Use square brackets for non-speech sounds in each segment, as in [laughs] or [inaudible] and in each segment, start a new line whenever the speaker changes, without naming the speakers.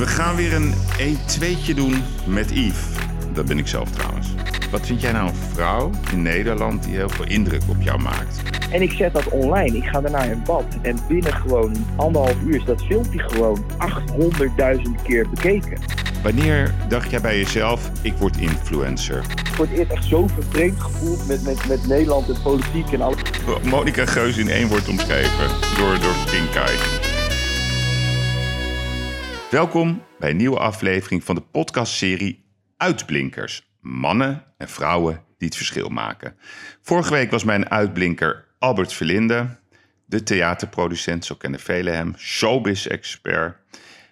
We gaan weer een 1-2'tje doen met Yves. Dat ben ik zelf trouwens. Wat vind jij nou een vrouw in Nederland die heel veel indruk op jou maakt?
En ik zet dat online. Ik ga daarna in bad. En binnen gewoon anderhalf uur is dat filmpje gewoon 800.000 keer bekeken.
Wanneer dacht jij bij jezelf, ik word influencer?
Voor het eerst echt zo vervreemd gevoeld met, met, met Nederland en politiek en alles.
Monica Geus in één woord omschreven door, door King Kai. Welkom bij een nieuwe aflevering van de podcastserie Uitblinkers. Mannen en vrouwen die het verschil maken. Vorige week was mijn uitblinker Albert Verlinde, de theaterproducent, zo kennen velen hem, showbiz-expert,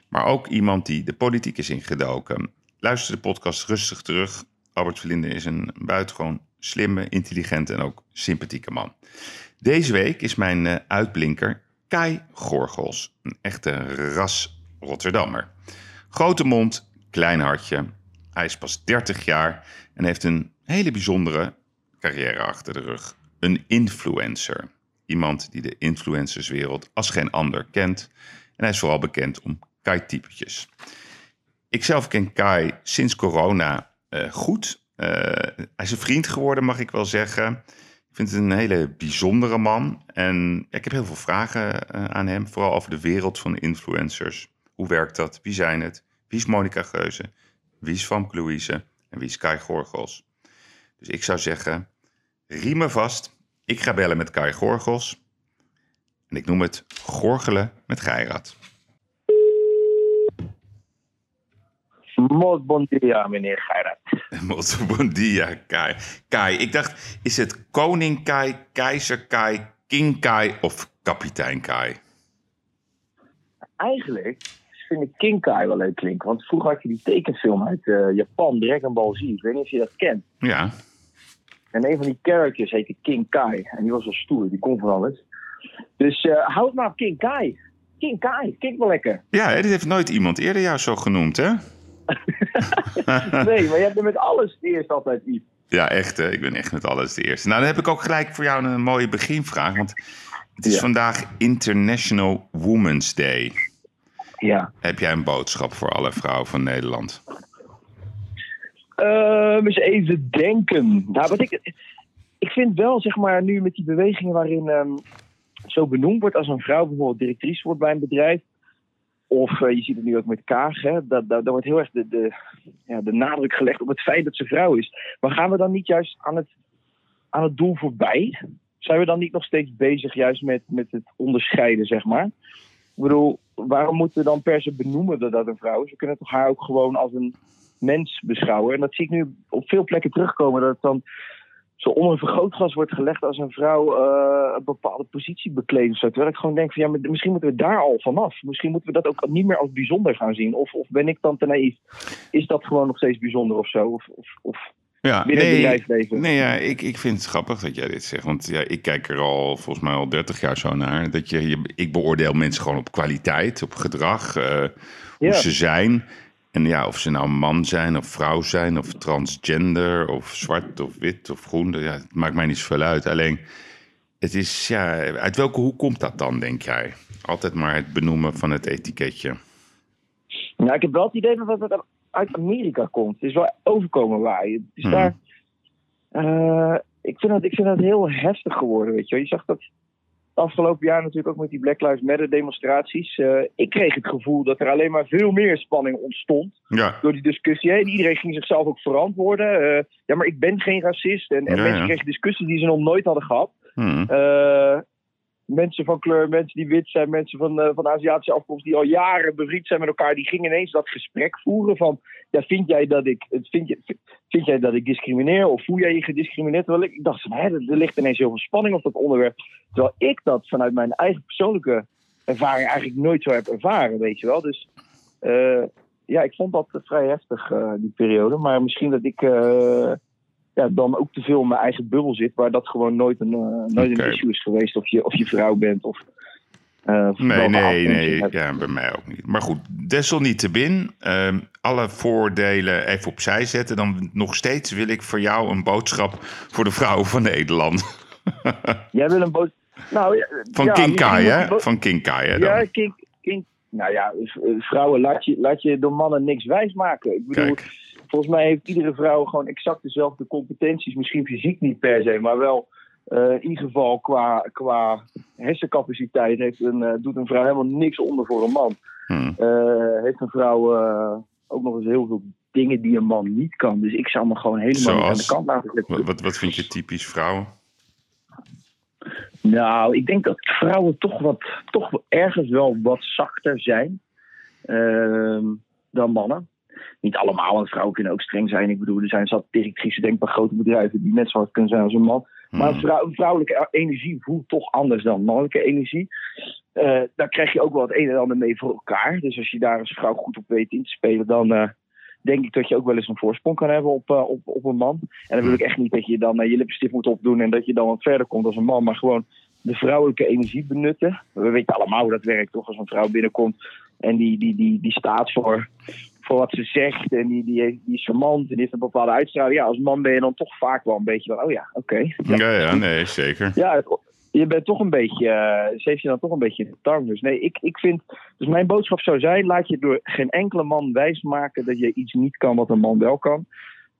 maar ook iemand die de politiek is ingedoken. Luister de podcast rustig terug. Albert Verlinde is een buitengewoon slimme, intelligente en ook sympathieke man. Deze week is mijn eh, uitblinker Kai Gorgels, een echte ras Rotterdammer. Grote mond, klein hartje. Hij is pas 30 jaar en heeft een hele bijzondere carrière achter de rug. Een influencer. Iemand die de influencerswereld als geen ander kent. En hij is vooral bekend om Kai-typetjes. Ik zelf ken Kai sinds corona uh, goed. Uh, hij is een vriend geworden, mag ik wel zeggen. Ik vind het een hele bijzondere man. En ik heb heel veel vragen uh, aan hem, vooral over de wereld van influencers. Hoe werkt dat? Wie zijn het? Wie is Monica Geuze? Wie is Famke Louise? En wie is Kai Gorgels? Dus ik zou zeggen, riemen vast. Ik ga bellen met Kai Gorgels. En ik noem het Gorgelen met Geirat.
Mos bon dia, meneer Geirat. [laughs]
Mos bon dia, Kai. Kai, ik dacht, is het koning Kai, keizer Kai, king Kai of kapitein Kai?
Eigenlijk vind ik King Kai wel leuk klinken. Want vroeger had je die tekenfilm uit uh, Japan, Dragon Ball Z. Ik weet niet of je dat kent.
Ja.
En een van die characters heette King Kai. En die was wel stoer, die kon van alles. Dus uh, houd maar op King Kai. King Kai, klinkt wel lekker.
Ja, dit heeft nooit iemand eerder jou zo genoemd, hè? [laughs]
nee, maar je hebt er met alles de eerste altijd iets.
Ja, echt. Hè? Ik ben echt met alles de eerste. Nou, dan heb ik ook gelijk voor jou een mooie beginvraag. Want het is ja. vandaag International Women's Day.
Ja.
Heb jij een boodschap voor alle vrouwen van Nederland?
Uh, eens even denken. Nou, wat ik, ik vind wel, zeg maar, nu met die bewegingen waarin um, zo benoemd wordt als een vrouw bijvoorbeeld directrice wordt bij een bedrijf. Of uh, je ziet het nu ook met Kaag, hè, dat, dat, dat wordt heel erg de, de, ja, de nadruk gelegd op het feit dat ze vrouw is. Maar gaan we dan niet juist aan het, aan het doel voorbij? Zijn we dan niet nog steeds bezig juist met, met het onderscheiden, zeg maar? Ik bedoel, waarom moeten we dan per se benoemen dat dat een vrouw is? We kunnen toch haar ook gewoon als een mens beschouwen. En dat zie ik nu op veel plekken terugkomen. Dat het dan zo onder een vergrootglas wordt gelegd als een vrouw uh, een bepaalde positie bekleedt. Terwijl ik gewoon denk van ja, misschien moeten we daar al vanaf. Misschien moeten we dat ook niet meer als bijzonder gaan zien. Of, of ben ik dan te naïef? Is dat gewoon nog steeds bijzonder of zo? Of, of
ja, nee, nee ja, ik, ik vind het grappig dat jij dit zegt. Want ja, ik kijk er al volgens mij al 30 jaar zo naar. Dat je, je ik beoordeel mensen gewoon op kwaliteit, op gedrag, uh, hoe ja. ze zijn. En ja, of ze nou man zijn of vrouw zijn of transgender of zwart of wit of groen. Ja, het maakt mij niet zoveel uit. Alleen, het is, ja, uit welke hoek komt dat dan, denk jij? Altijd maar het benoemen van het etiketje.
Nou, ik heb wel het idee dat het uit Amerika komt. Het is wel overkomen waaien. Dus
Hmm.
daar, uh, ik, vind dat, ik vind dat heel heftig geworden, weet je wel. Je zag dat afgelopen jaar natuurlijk ook met die Black Lives Matter demonstraties. Uh, ik kreeg het gevoel dat er alleen maar veel meer spanning ontstond
Ja.
door die discussie heen. Iedereen ging zichzelf ook verantwoorden. Uh, ja, maar ik ben geen racist. En, en
Ja,
mensen
ja.
kregen discussies die ze nog nooit hadden gehad.
Hmm.
Uh, mensen van kleur, mensen die wit zijn, mensen van, uh, van Aziatische afkomst die al jaren bevriend zijn met elkaar, die gingen ineens dat gesprek voeren van, ja, vind jij dat ik, vind, je, vind jij dat ik discrimineer of voel jij je gediscrimineerd? Terwijl ik, dacht hè, er ligt ineens heel veel spanning op dat onderwerp. Terwijl ik dat vanuit mijn eigen persoonlijke ervaring eigenlijk nooit zo heb ervaren, weet je wel. Dus uh, ja, ik vond dat vrij heftig, die periode. Maar misschien dat ik ja, dan ook te veel in mijn eigen bubbel zit, waar dat gewoon nooit een, uh, nooit een issue is geweest. Of je, of je vrouw bent of. Uh,
Nee, nee, nee.
hebt.
Ja, bij mij ook niet. Maar goed, desalniettemin, ehm alle voordelen even opzij zetten. Dan nog steeds wil ik voor jou een boodschap voor de vrouwen van Nederland. [laughs]
Jij wil een boot. Nou, ja,
Van
ja,
King
misschien
Kai,
moet
hè? Van King Kai, hè? Dan.
Ja, King, King, nou ja, vrouwen, laat je, laat je door mannen niks wijs maken. Ik bedoel,
Kijk.
Volgens mij heeft iedere vrouw gewoon exact dezelfde competenties. Misschien fysiek niet per se, maar wel eh, in ieder geval qua, qua hersencapaciteit heeft een, eh, doet een vrouw helemaal niks onder voor een man.
Hm.
Eh, heeft een vrouw ook nog eens heel veel dingen die een man niet kan. Dus ik zou me gewoon helemaal niet aan de kant laten zetten.
Wat, wat, wat vind je typisch vrouwen?
Nou, ik denk dat vrouwen toch, wat, toch ergens wel wat zachter zijn ehm, dan mannen. Niet allemaal, want vrouwen kunnen ook streng zijn. Ik bedoel, er zijn zat directrices, denk bij grote bedrijven die net zo hard kunnen zijn als een man. Maar
Hm.
vrouw, vrouwelijke energie voelt toch anders dan mannelijke energie. Eh, daar krijg je ook wel het een en ander mee voor elkaar. Dus als je daar als vrouw goed op weet in te spelen, dan eh, denk ik dat je ook wel eens een voorsprong kan hebben op, eh, op, op een man. En dan wil ik echt niet dat je dan je lipstift moet opdoen en dat je dan wat verder komt als een man. Maar gewoon de vrouwelijke energie benutten. We weten allemaal hoe dat werkt, toch? Als een vrouw binnenkomt en die, die, die, die staat voor, voor wat ze zegt en die, die, die is charmant en die heeft een bepaalde uitstraling. Ja, als man ben je dan toch vaak wel een beetje van, oh ja, oké.
Ja, ja, nee, zeker.
Ja, je bent toch een beetje, eh, ze heeft je dan toch een beetje in de tang. Dus nee, ik, ik vind, dus mijn boodschap zou zijn, laat je door geen enkele man wijsmaken dat je iets niet kan wat een man wel kan.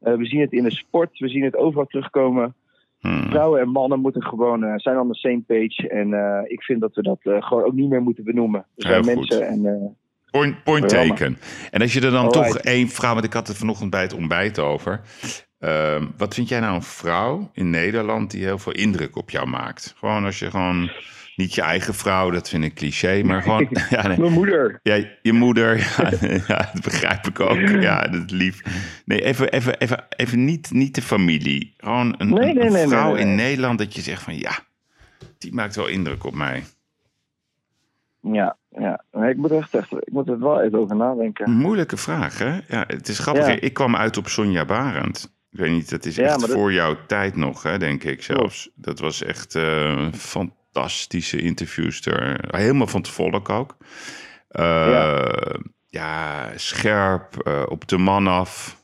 Eh, we zien het in de sport, we zien het overal terugkomen.
Hm.
Vrouwen en mannen moeten gewoon eh, zijn on the same page. En ik vind dat we dat gewoon ook niet meer moeten benoemen. We zijn
Heel goed.
mensen en
Point, point taken. En als je er dan toch één vrouw, want ik had het vanochtend bij het ontbijt over. Ehm, wat vind jij nou een vrouw in Nederland die heel veel indruk op jou maakt? Gewoon als je gewoon, niet je eigen vrouw, dat vind ik cliché, maar gewoon, [laughs] ja, nee.
mijn moeder.
Ja, je moeder, ja, ja, dat begrijp ik ook. Ja, dat is lief. Nee, even, even, even, even niet, niet de familie. Gewoon een,
Nee,
een-
nee,
vrouw in. Nederland dat je zegt van ja, die maakt wel indruk op mij.
Ja, ja. Nee, ik, moet echt, ik moet er wel even over nadenken.
Moeilijke vraag, hè? Ja, het is grappig.
Ja.
Ik kwam uit op Sonja Barend. Ik weet niet, dat is echt
dat-
voor jouw tijd nog, hè, denk ik zelfs. Dat was echt een fantastische interviewster. Helemaal van het volk ook. Eh,
Ja.
ja. scherp, eh, op de man af.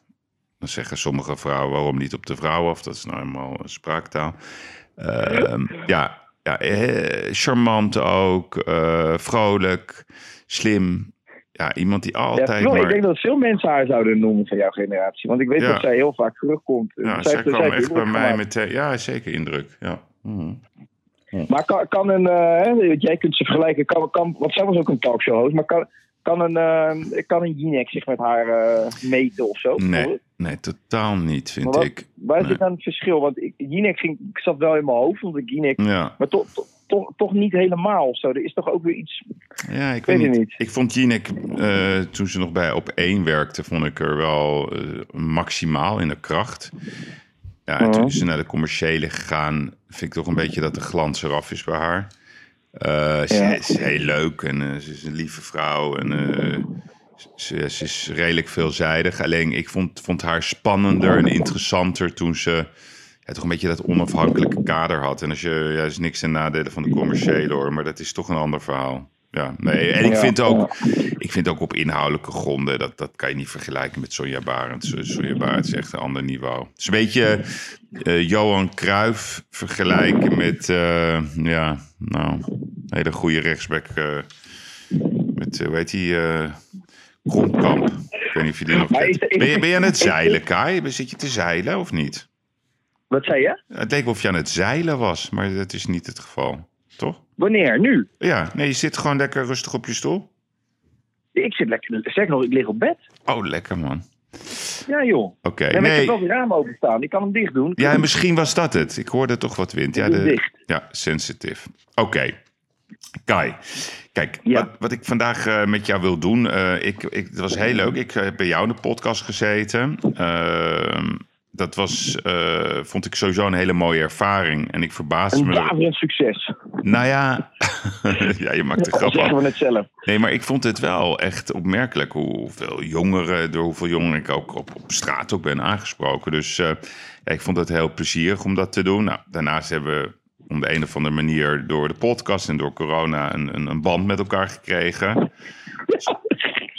Dan zeggen sommige vrouwen, waarom niet op de vrouw af? Dat is nou eenmaal een spraaktaal. Ehm, ja, ja eh, charmant ook, eh, vrolijk, slim. Ja, iemand die
Ja,
altijd maar...
Ik denk dat veel mensen haar zouden noemen van jouw generatie. Want ik weet
Ja.
dat zij heel vaak terugkomt.
Ja,
Zij
kwam echt bij mij meteen... Ja, zeker indruk. Ja. Mhm.
Maar kan, kan een, eh, jij kunt ze vergelijken, kan, kan, want zij was ook een talkshow host, maar kan, kan een, eh, kan een Jinek zich met haar eh, meten of zo?
Nee, nee, totaal niet, vind
Maar wat-
ik.
Waar is
Nee.
het dan het verschil? Want ik, Jinek ging, ik zat wel in mijn hoofd, want ik Jinek,
Ja,
maar toch, toch, niet helemaal of zo. Er is toch ook weer iets.
ja ik
Weet
weet niet.
niet.
Ik vond Jinek, eh, toen ze nog bij Op 1 werkte, vond ik er wel maximaal in de kracht. Ja, en toen is ze naar de commerciële gegaan. Vind ik toch een beetje dat de glans eraf is bij haar. Eh, ze
Ja.
is heel leuk en eh, ze is een lieve vrouw. En eh, ze, ze is redelijk veelzijdig. Alleen ik vond, vond haar spannender en interessanter toen ze ja, toch een beetje dat onafhankelijke kader had. En als je, ja, er is niks ten nadele van de commerciële hoor, maar dat is toch een ander verhaal. Ja, nee. En ik vind ook, ik vind ook op inhoudelijke gronden, dat, dat kan je niet vergelijken met Sonja Barend. Sonja Barend is echt een ander niveau. Het is een beetje eh, Johan Cruijff vergelijken met, eh, ja, nou, een hele goede rechtsback. eh, met, hoe heet die, Kromkamp. Ik weet niet of je die nog kent. Ben je, ben je aan het zeilen, Kai? Zit je te zeilen of niet?
Wat zei je?
Het leek wel of je aan het zeilen was, maar dat is niet het geval. Toch?
Wanneer? Nu?
Ja, nee, je zit gewoon lekker rustig op je stoel.
Ik zit lekker. Zeg nog, ik lig op bed.
Oh, lekker man.
Ja, joh.
Oké,
Nee, maar ik
nee.
heb wel de raam openstaan. Ik kan hem dicht doen.
Ja, misschien was dat het. Ik hoorde toch wat wind. Ja,
Ik
de,
dicht.
ja sensitief. Oké. Kai, kijk,
Ja.
wat, wat ik vandaag eh, met jou wil doen. eh, ik, ik, het was heel leuk. Ik heb bij jou in de podcast gezeten. Ehm, dat was, eh, vond ik sowieso een hele mooie ervaring. En ik verbaasde
Een
me. er-
daverend succes.
Nou ja, [laughs] ja, je maakt de
Dat
grap
zeggen
af.
we het zelf.
Nee, maar ik vond het wel echt opmerkelijk hoeveel jongeren, door hoeveel jongeren ik ook op, op straat ook ben aangesproken. Dus eh, ja, ik vond het heel plezierig om dat te doen. Nou, daarnaast hebben we om de een of andere manier door de podcast en door corona een, een, een band met elkaar gekregen.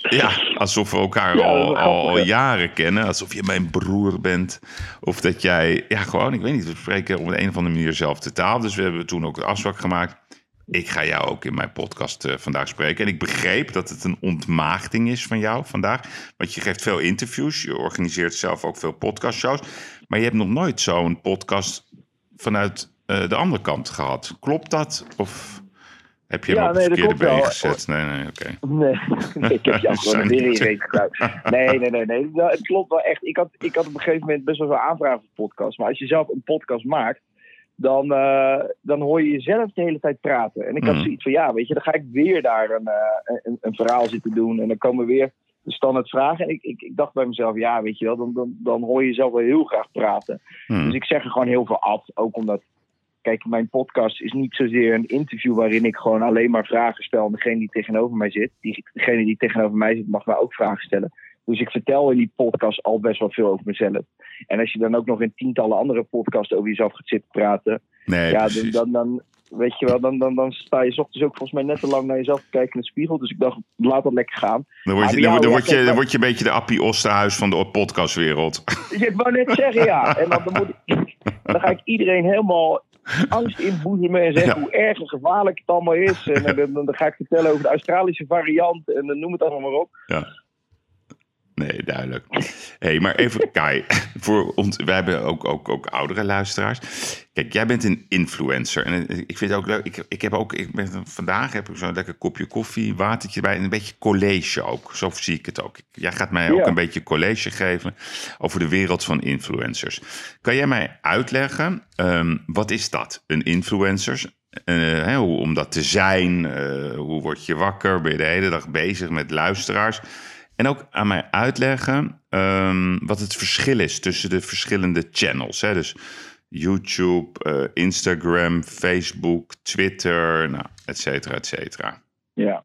Ja, [laughs] alsof we elkaar
Ja,
al, al, jaren kennen. Alsof je mijn broer bent. Of dat jij, ja gewoon, ik weet niet, we spreken op de een of andere manier dezelfde taal. Dus we hebben toen ook de afspraak gemaakt. ik ga jou ook in mijn podcast uh, vandaag spreken. En ik begreep dat het een ontmaagding is van jou vandaag. Want je geeft veel interviews, je organiseert zelf ook veel podcastshows. Maar je hebt nog nooit zo'n podcast vanuit uh, de andere kant gehad. Klopt dat? Of heb je hem
Ja,
op
nee,
verkeerde
klopt
been gezet? Nee, nee, oké.
Nee, [laughs] nee, ik heb jou [laughs] gewoon weer in je reet. Nee, nee, nee. nee. Nou, het klopt wel echt. Ik had, ik had op een gegeven moment best wel veel aanvragen voor podcast. Maar als je zelf een podcast maakt, dan, eh, dan hoor je jezelf de hele tijd praten. En ik had
Mhm.
zoiets van, ja, weet je, dan ga ik weer daar een, eh, een, een verhaal zitten doen. En dan komen weer de standaard vragen. En ik, ik, ik dacht bij mezelf, ja, weet je wel, dan, dan, dan hoor je jezelf wel heel graag praten.
Hm.
Dus ik zeg er gewoon heel veel af. Ook omdat, kijk, mijn podcast is niet zozeer een interview waarin ik gewoon alleen maar vragen stel. En degene die tegenover mij zit, degene die tegenover mij zit, mag mij ook vragen stellen. Dus ik vertel in die podcast al best wel veel over mezelf. En als je dan ook nog in tientallen andere podcasts over jezelf gaat zitten praten.
Nee,
ja, dan,
precies.
dan, dan, weet je wel, dan, dan, dan sta je ochtends ook volgens mij net te lang naar jezelf te kijken in de spiegel. Dus ik dacht, laat dat lekker gaan.
Dan word je, dan, word je, dan word je een beetje de Appie Osterhuis van de podcastwereld.
Ik wou net zeggen, ja. En dan, dan, moet ik, [laughs] dan ga ik iedereen helemaal angst inboezemen en zeggen
Ja.
hoe erg en gevaarlijk het allemaal is. En [laughs] dan, dan, dan ga ik vertellen over de Australische variant en dan noem het allemaal maar op.
Nee, duidelijk. hey, maar even [laughs] Kai, voor ons, wij hebben ook, ook, ook oudere luisteraars. Kijk, jij bent een influencer. En ik vind het ook leuk. Ik, ik heb ook, ik ben, vandaag heb ik zo'n lekker kopje koffie, watertje bij en een beetje college ook. Zo zie ik het ook. Jij gaat mij ook
Ja.
een beetje college geven over de wereld van influencers. Kan jij mij uitleggen, ehm, wat is dat, een influencer? Eh, hoe, om dat te zijn, eh, hoe word je wakker? Ben je de hele dag bezig met luisteraars? En ook aan mij uitleggen ehm, wat het verschil is tussen de verschillende channels. Hè? Dus YouTube, eh, Instagram, Facebook, Twitter, nou, et cetera, et cetera.
Ja.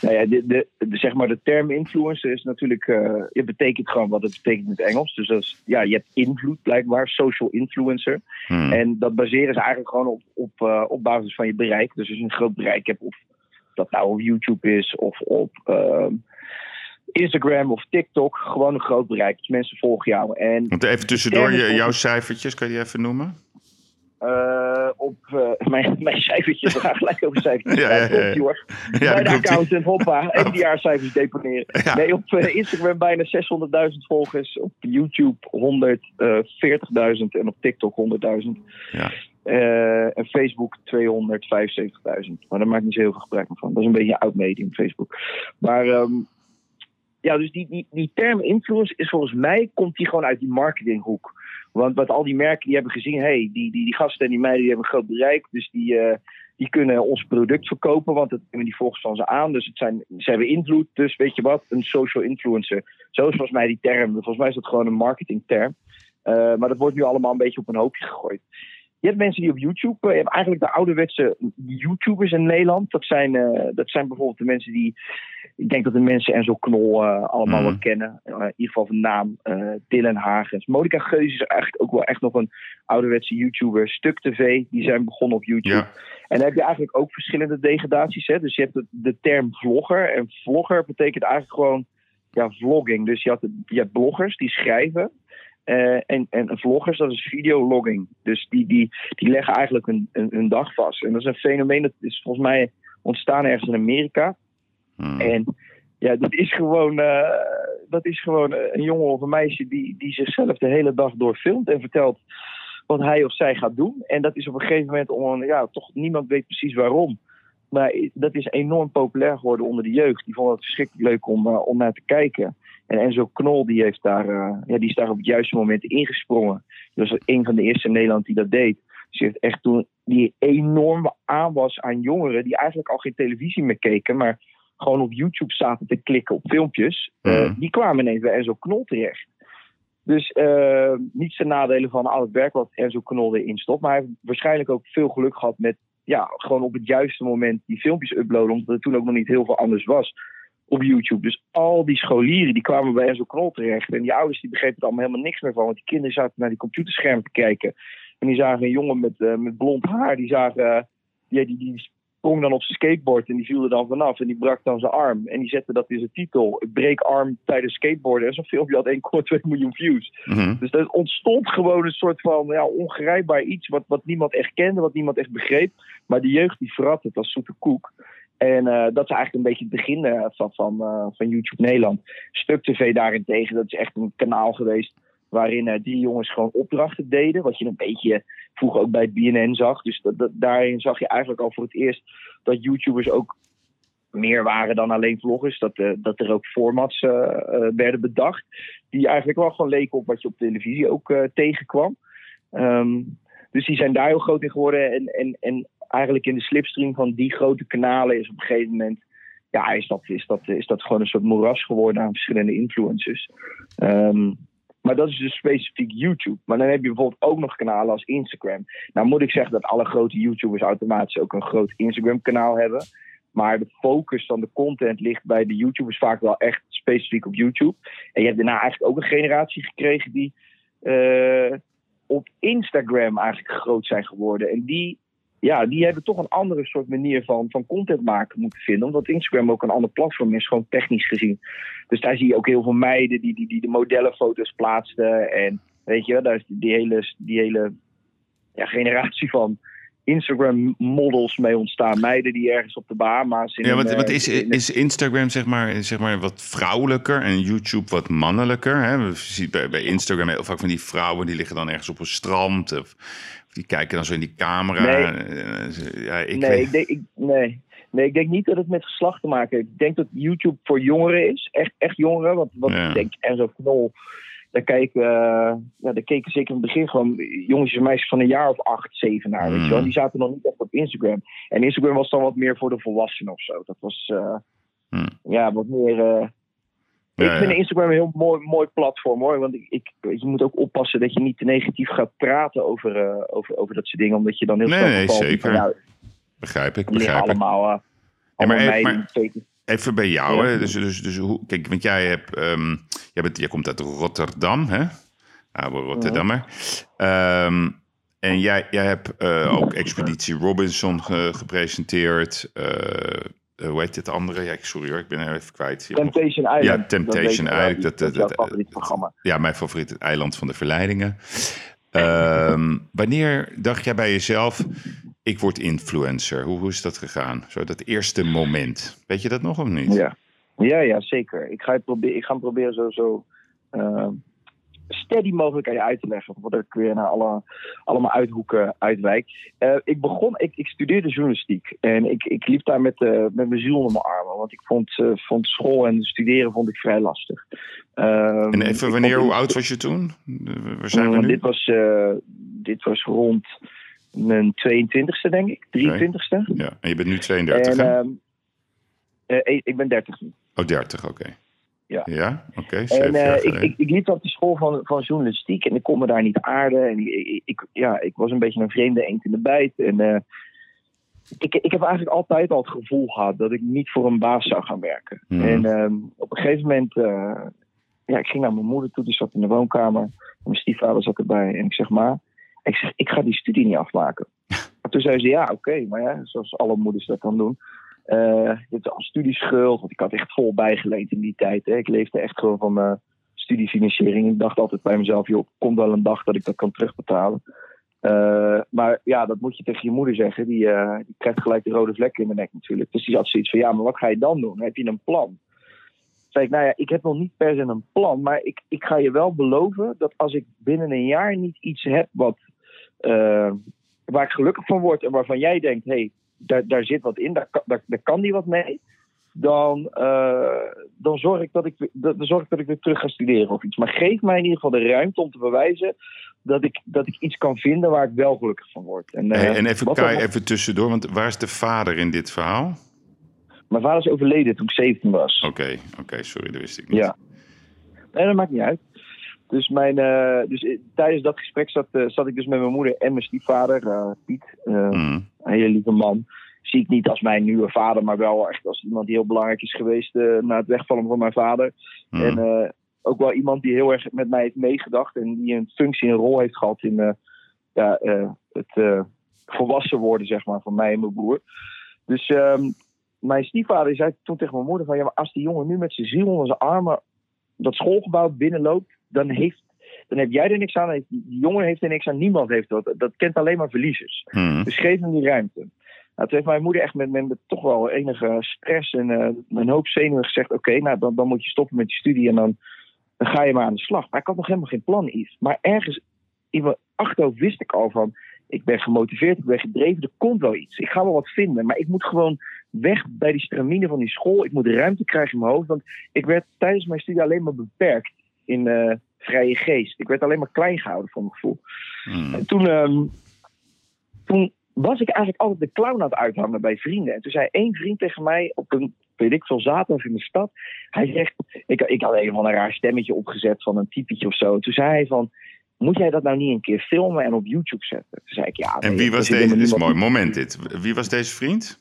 Nou ja, de, de, de- zeg maar de term influencer is natuurlijk, eh, het betekent gewoon wat het betekent in het Engels. Dus dat is, ja, je hebt invloed blijkbaar, social influencer.
Hmm.
En dat baseren ze eigenlijk gewoon op, op, eh, op basis van je bereik. Dus als je een groot bereik hebt, of dat nou op YouTube is of op ehm, Instagram of TikTok, gewoon een groot bereik. Dus mensen volgen jou. En
Want even tussendoor, je, jouw cijfertjes, kan je die even noemen?
eh, op eh, [laughs] mijn, mijn cijfertjes, we gaan gelijk over cijfertjes. [laughs]
Ja, ja, ja, ja. Ja,
bij de accountant, hoppa, [laughs] even die jaarcijfers deponeren.
Ja.
Nee, op eh, Instagram bijna 600.000 volgers. Op YouTube 140.000 en op TikTok 100.000.
Ja.
En Facebook 275.000. Maar daar maak ik niet zo heel veel gebruik van. Dat is een beetje een oud medium, Facebook. Maar ehm, ja, dus die, die, die term influence is volgens mij, komt die gewoon uit die marketinghoek. Want wat al die merken die hebben gezien, hey, die, die, die gasten en die meiden die hebben een groot bereik. Dus die, eh, die kunnen ons product verkopen, want dat die volgens van ze aan. Dus het zijn, ze hebben invloed. Dus weet je wat, een social influencer. Zo is volgens mij die term. Volgens mij is dat gewoon een marketingterm. Eh, maar dat wordt nu allemaal een beetje op een hoopje gegooid. Je hebt mensen die op YouTube, eh, je hebt eigenlijk de ouderwetse YouTubers in Nederland. Dat zijn, eh, dat zijn bijvoorbeeld de mensen die, ik denk dat de mensen Enzo Knol eh, allemaal
Mhm.
wel kennen. Eh, in ieder geval van naam, Dylan Hagens. Monica Geus is eigenlijk ook wel echt nog een ouderwetse YouTuber. Stuk TV, die zijn begonnen op YouTube.
Ja,
En dan heb je eigenlijk ook verschillende degradaties. Hè? Dus je hebt de, de term vlogger. En vlogger betekent eigenlijk gewoon ja, vlogging. Dus je, had je hebt bloggers die schrijven. Eh, en, en vloggers, dat is videologging. Dus die, die, die leggen eigenlijk hun, hun, hun dag vast. En dat is een fenomeen dat is volgens mij ontstaan ergens in Amerika.
Hmm.
En ja, dat is gewoon, eh, dat is gewoon een jongen of een meisje die, die zichzelf de hele dag door filmt en vertelt wat hij of zij gaat doen. En dat is op een gegeven moment om ja, toch niemand weet precies waarom. Maar dat is enorm populair geworden onder de jeugd. Die vonden het verschrikkelijk leuk om, eh, om naar te kijken. En Enzo Knol die heeft daar, eh, ja, die is daar op het juiste moment ingesprongen. Die was een van de eerste in Nederland die dat deed. Dus die heeft echt toen die enorm aanwas aan jongeren die eigenlijk al geen televisie meer keken, maar gewoon op YouTube zaten te klikken op filmpjes. eh,
Mhm.
die kwamen ineens bij Enzo Knol terecht. Dus eh niet ten nadele van al het werk wat Enzo Knol erin stopt. Maar hij heeft waarschijnlijk ook veel geluk gehad met ja, gewoon op het juiste moment die filmpjes uploaden. Omdat er toen ook nog niet heel veel anders was op YouTube. Dus al die scholieren die kwamen bij Enzo Knol terecht. En die ouders die begrepen er allemaal helemaal niks meer van. Want die kinderen zaten naar die computerscherm te kijken. En die zagen een jongen met, eh, met blond haar. Die zagen, eh, ja, die, die sprong dan op zijn skateboard en die viel er dan vanaf en die brak dan zijn arm. En die zette dat in zijn titel. Ik breek arm tijdens skateboarden. En zo'n filmpje had 1,2 miljoen views.
Mhm.
Dus er ontstond gewoon een soort van ja, ongrijpbaar iets wat, wat niemand echt kende, wat niemand echt begreep. Maar de jeugd die verrat het als zoete koek. En eh, dat is eigenlijk een beetje het begin eh, van, van, eh, van YouTube Nederland. Stuk TV daarentegen, dat is echt een kanaal geweest waarin die jongens gewoon opdrachten deden. Wat je een beetje vroeger ook bij BNN zag. Dus daarin zag je eigenlijk al voor het eerst dat YouTubers ook meer waren dan alleen vloggers. Dat, dat er ook formats werden bedacht. Die eigenlijk wel gewoon leken op wat je op televisie ook tegenkwam. Ehm, dus die zijn daar heel groot in geworden. En, en, en eigenlijk in de slipstream van die grote kanalen is op een gegeven moment. Ja, is dat, is dat, is dat gewoon een soort moeras geworden aan verschillende influencers. Ehm, maar dat is dus specifiek YouTube. Maar dan heb je bijvoorbeeld ook nog kanalen als Instagram. Nou moet ik zeggen dat alle grote YouTubers automatisch ook een groot Instagram-kanaal hebben. Maar de focus van de content ligt bij de YouTubers vaak wel echt specifiek op YouTube. En je hebt daarna eigenlijk ook een generatie gekregen die eh, op Instagram eigenlijk groot zijn geworden. En die, ja, die hebben toch een andere soort manier van, van content maken moeten vinden. Omdat Instagram ook een ander platform is, gewoon technisch gezien. Dus daar zie je ook heel veel meiden die, die, die de modellenfoto's plaatsten. En weet je, wel, daar is die, hele, die hele ja, generatie van Instagram-models mee ontstaan. Meiden die ergens op de Bahama's... In
Ja, want, want
eh,
is,
in-
is Instagram zeg maar, zeg maar wat vrouwelijker en YouTube wat mannelijker? Hè? We zien bij, bij Instagram heel vaak van die vrouwen die liggen dan ergens op een strand. Of, of die kijken dan zo in die camera. Eh, ze- Ja, ik
nee,
weet-
ik denk, ik, nee. nee, ik denk niet dat het met geslacht te maken heeft. Ik denk dat YouTube voor jongeren is. Echt, echt jongeren. Want, want
Ja.
ik denk, en zo knol. Daar, kijken, eh, ja, daar keken zeker in het begin gewoon jongetjes en meisjes van een jaar of acht, zeven naar. Weet je wel.
Mm.
Die zaten nog niet echt op Instagram. En Instagram was dan wat meer voor de volwassenen of zo. Dat was eh,
Mm.
ja, wat meer. eh,
Ja,
ik vind
ja.
Instagram een heel mooi, mooi platform hoor. Want ik, ik, je moet ook oppassen dat je niet te negatief gaat praten over, over, over dat soort dingen. Omdat je dan heel
Nee,
snel
nee,
vervalt.
zeker. Begrijp ik, begrijp ik.
allemaal,
maar,
allemaal meiden
maar-
fake-
Even bij jou, hè? Dus, dus, dus hoe, kijk, want jij hebt, ehm, jij, bent, jij komt uit Rotterdam, hè? Oude Rotterdammer. Ehm, en jij, jij hebt eh, ook Expeditie Robinson ge- gepresenteerd. Eh, hoe heet het andere? Ja, ik- sorry hoor, ik ben er even kwijt. Hebt nog-
Temptation Island.
Ja, Temptation. Island, dat-
Dat
dat-
favoriet programma.
Ja, mijn favoriet, het eiland van de verleidingen. Ehm, [laughs] wanneer dacht jij bij jezelf, ik word influencer? Hoe, hoe is dat gegaan? Zo dat eerste moment. Weet je dat nog of niet?
Ja. Ja, ja, zeker. Ik ga, het proberen, ik ga hem proberen zo, zo eh, steady mogelijk aan je uit te leggen. Voordat ik weer naar alle, allemaal uithoeken uitwijk. Eh, ik begon, ik, ik studeerde journalistiek. En ik, ik liep daar met, eh, met mijn ziel onder mijn armen. Want ik vond, eh, vond school en studeren vond ik vrij lastig. Ehm,
En even, wanneer, hoe oud was je toen? Waar zijn we
Mm,
nu?
Dit was, dit was rond mijn 22e, denk ik. 23e.
Ja, en je bent nu 32,
en,
hè?
ehm, eh, ik ben 30 nu.
Oh, 30, oké.
Ja.
Ja, oké,
En
zeven
eh, ik, ik, ik liep op de school van, van journalistiek en ik kon me daar niet aarden. En ik, ja, ik was een beetje een vreemde eend in de bijt. En eh, ik, ik heb eigenlijk altijd al het gevoel gehad dat ik niet voor een baas zou gaan werken.
Mhm.
En ehm, op een gegeven moment, eh, ja, ik ging naar mijn moeder toe, die zat in de woonkamer. En mijn stiefvader zat erbij. En ik zeg maar, ik zeg, ik ga die studie niet afmaken. [laughs] En toen zei ze, ja, oké, maar ja, zoals alle moeders dat dan doen. Eh dit is al studieschuld, want ik had echt vol bijgeleend in die tijd. Hè. Ik leefde echt gewoon van mijn studiefinanciering. Ik dacht altijd bij mezelf, joh, komt wel een dag dat ik dat kan terugbetalen. Eh, maar ja, dat moet je tegen je moeder zeggen. Die, eh, die krijgt gelijk de rode vlek in de nek natuurlijk. Dus die had zoiets van, ja, maar wat ga je dan doen? Heb je een plan? Toen zei ik, nou ja, ik heb nog niet per se een plan. Maar ik, ik ga je wel beloven dat als ik binnen een jaar niet iets heb wat, eh, waar ik gelukkig van word... en waarvan jij denkt, hé, hey, daar, daar zit wat in, daar, kan- daar, daar kan die wat mee... Dan, eh, dan, zorg ik dat ik, weer- dan zorg ik dat ik weer terug ga studeren of iets. Maar geef mij in ieder geval de ruimte om te bewijzen dat ik, dat ik iets kan vinden waar ik wel gelukkig van word. En,
Hey, en even,
wat
Kai,
dan-
even tussendoor, want waar is de vader in dit verhaal?
Mijn vader is overleden toen ik 17 was.
Oké, oké, sorry, dat wist ik niet.
Ja. Nee, dat maakt niet uit. Dus, mijn, eh, dus tijdens dat gesprek zat, eh, zat ik dus met mijn moeder en mijn stiefvader, eh, Piet.
Mhm.
Een hele lieve man. Zie ik niet als mijn nieuwe vader, maar wel echt als iemand die heel belangrijk is geweest na het wegvallen van mijn vader.
Mhm.
En ook wel iemand die heel erg met mij heeft meegedacht en die een functie, een rol heeft gehad in ja, het volwassen worden zeg maar, van mij en mijn broer. Dus Dus ehm, mijn stiefvader zei toen tegen mijn moeder van... ja, maar als die jongen nu met zijn ziel onder zijn armen dat schoolgebouw binnenloopt... dan, heeft, dan heb jij er niks aan, heeft- die jongen heeft er niks aan, niemand heeft dat. Dat kent alleen maar verliezers.
Hmm.
Dus geef hem die ruimte. Nou, toen heeft mijn moeder echt met, met, met toch wel enige stress en eh, een hoop zenuwen gezegd... oké, nou dan, dan moet je stoppen met je studie en dan, dan ga je maar aan de slag. Maar ik had nog helemaal geen plan, Yves. Maar ergens in mijn achterhoofd wist ik al van... ik ben gemotiveerd, ik ben gedreven, er komt wel iets. Ik ga wel wat vinden, maar ik moet gewoon weg bij die stramine van die school. Ik moet ruimte krijgen in mijn hoofd, want ik werd tijdens mijn studie alleen maar beperkt in eh, vrije geest. Ik werd alleen maar klein gehouden voor mijn gevoel.
Hmm.
En toen, ehm, toen was ik eigenlijk altijd de clown aan het uithangen bij vrienden. En toen zei één vriend tegen mij op een, weet ik veel, zaterdag in de stad. Hij zegt, ik, ik had helemaal een raar stemmetje opgezet van een typetje of zo. Toen zei hij van, moet jij dat nou niet een keer filmen en op YouTube zetten? Toen zei ik, ja.
En wie was deze? Dit is een mooi moment dit. Wie was deze vriend?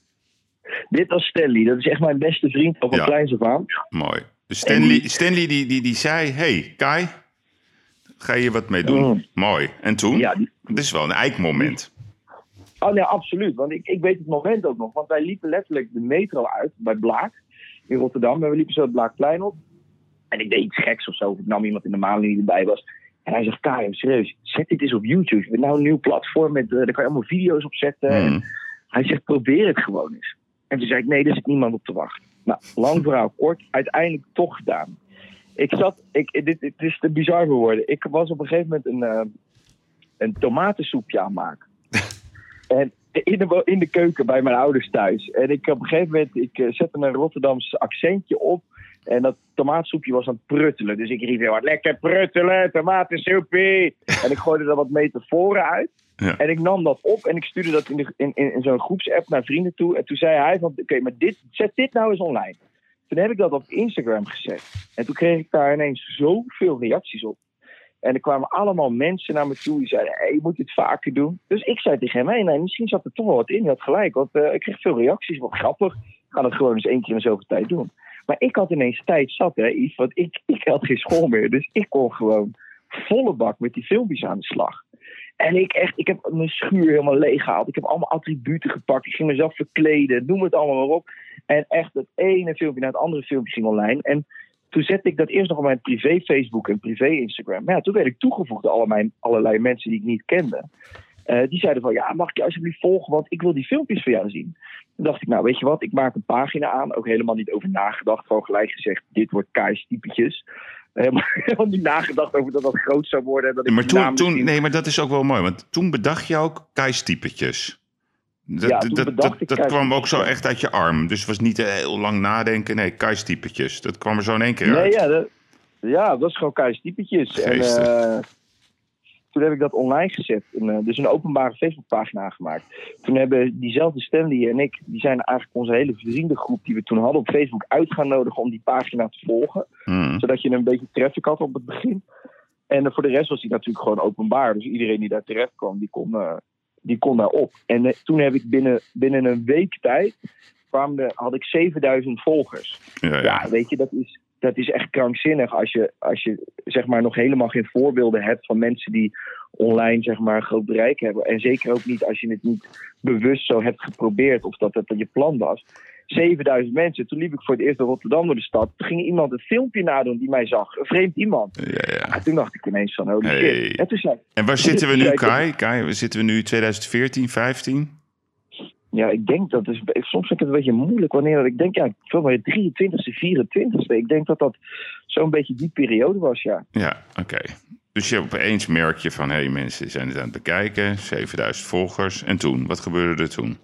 Dit was Stanley, dat is echt mijn beste vriend al van
Ja.
kleins af aan.
Mooi. Dus Stanley, Stanley die, die, die zei, hey Kai, ga je wat mee doen?
Mm.
Mooi. En toen?
Ja, die-
Dit is wel een eikmoment.
Oh nee, absoluut. Want ik, ik weet het moment ook nog. Want wij liepen letterlijk de metro uit bij Blaak in Rotterdam. En we liepen zo het Blaakplein op. En ik deed iets geks of zo. Of ik nam iemand in de maan die erbij was. En hij zegt, Karim, serieus, zet dit eens op YouTube. We hebben nou een nieuw platform. Met, eh, daar kan je allemaal video's op zetten. En
Hmm.
hij zegt, probeer het gewoon eens. En toen zei ik, nee, er zit niemand op te wachten. Nou, lang verhaal kort, uiteindelijk toch gedaan. Ik zat, ik, dit, dit is te bizar voor woorden. Ik was op een gegeven moment een, eh, een tomatensoepje aan het maken. [laughs] en in de, in de keuken bij mijn ouders thuis. En ik op een gegeven moment, ik eh, zette een Rotterdams accentje op. En dat tomatensoepje was aan het pruttelen. Dus ik riep heel hard, lekker pruttelen, tomatensoepie. [laughs] en ik gooide er wat metaforen uit. En ik nam dat op en ik stuurde dat in, in, in, zo'n groepsapp naar vrienden toe. En toen zei hij van, oké, maar dit, zet dit nou eens online. Toen heb ik dat op Instagram gezet. En toen kreeg ik daar ineens zoveel reacties op. En er kwamen allemaal mensen naar me toe die zeiden, hey, je moet dit vaker doen. Dus ik zei tegen hem, nee, misschien zat er toch wel wat in. Je had gelijk, want eh, ik kreeg veel reacties, wat grappig. Ik ga dat gewoon eens één keer in zoveel tijd doen. Maar ik had ineens tijd zat, hè, want ik, ik had geen school meer. Dus ik kon gewoon volle bak met die filmpjes aan de slag. En ik echt, ik heb mijn schuur helemaal leeg gehaald. Ik heb allemaal attributen gepakt. Ik ging mezelf verkleden, noem het allemaal maar op. En echt het ene filmpje naar het andere filmpje ging online. En toen zette ik dat eerst nog op mijn privé Facebook en privé Instagram. Maar ja, toen werd ik toegevoegd door allerlei, allerlei mensen die ik niet kende. Eh, die zeiden van, ja, mag ik je alsjeblieft volgen, want ik wil die filmpjes van jou zien. Toen dacht ik, nou, weet je wat, ik maak een pagina aan. Ook helemaal niet over nagedacht, gewoon gelijk gezegd, dit wordt Kai's typetjes. [laughs] Helemaal, helemaal niet nagedacht over dat dat groot zou worden. en Dat ik
Maar
naam
toen, toen, nee, maar dat is ook wel mooi. Want toen bedacht je ook Kai's-typetjes. Dat,
Ja, toen
dat, dat,
ik
dat kwam ook zo echt uit je arm. Dus het was niet eh, heel lang nadenken. Nee, Kai's-typetjes. Dat kwam er zo in één keer
Nee,
uit.
ja, dat, ja, dat was gewoon Kai's typetjes. En
Geestig.
Toen heb ik dat online gezet. En, eh, dus een openbare Facebookpagina gemaakt. Toen hebben diezelfde Stanley en ik, die zijn eigenlijk onze hele vriendengroep die we toen hadden op Facebook uit gaan nodigen om die pagina te volgen.
Hmm.
Zodat je een beetje traffic had op het begin. En voor de rest was die natuurlijk gewoon openbaar. Dus iedereen die daar terecht kwam, die kon, eh, die kon daar op. En eh, toen heb ik binnen, binnen een week tijd, kwamen er, had ik 7000 volgers.
Ja, ja.
Ja, weet je, dat is, dat is echt krankzinnig als je, als je zeg maar nog helemaal geen voorbeelden hebt van mensen die online zeg maar groot bereik hebben. En zeker ook niet als je het niet bewust zo hebt geprobeerd of dat dat je plan was. 7000 mensen. Toen liep ik voor het eerst door Rotterdam door de stad. Toen ging iemand een filmpje nadoen die mij zag. Een vreemd iemand.
Ja, ja.
En toen dacht ik ineens van, holy
Hey.
shit. En toen zei
En waar zitten we nu, Kai? Kai, zitten we nu? 2014, 15?
Ja, ik denk dat is, soms vind ik het een beetje moeilijk wanneer dat ik denk, ja, ik wil maar 23e, 24e. Ik denk dat dat zo'n beetje die periode was, ja.
Ja, oké. Dus je opeens merk je van, hé, hey, mensen zijn het aan het bekijken. 7000 volgers. En toen? Wat gebeurde er toen?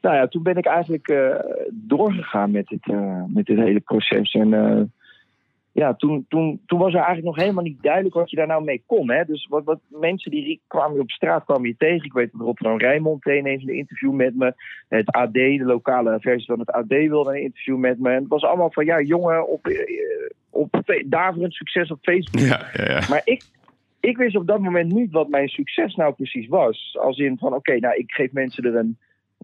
Nou ja, toen ben ik eigenlijk eh, doorgegaan met dit, eh, met dit hele proces. En eh, ja, toen, toen, toen was er eigenlijk nog helemaal niet duidelijk wat je daar nou mee kon. Hè? Dus wat, wat mensen die kwamen op straat kwamen je tegen. Ik weet dat Rotterdam Rijnmond deed ineens een interview met me. Het AD, de lokale versie van het AD, wilde een interview met me. En het was allemaal van, ja, jongen, op, eh, op daverend succes op Facebook.
Ja, ja, ja.
Maar ik, ik wist op dat moment niet wat mijn succes nou precies was. Als in van, oké, nou, ik geef mensen er een...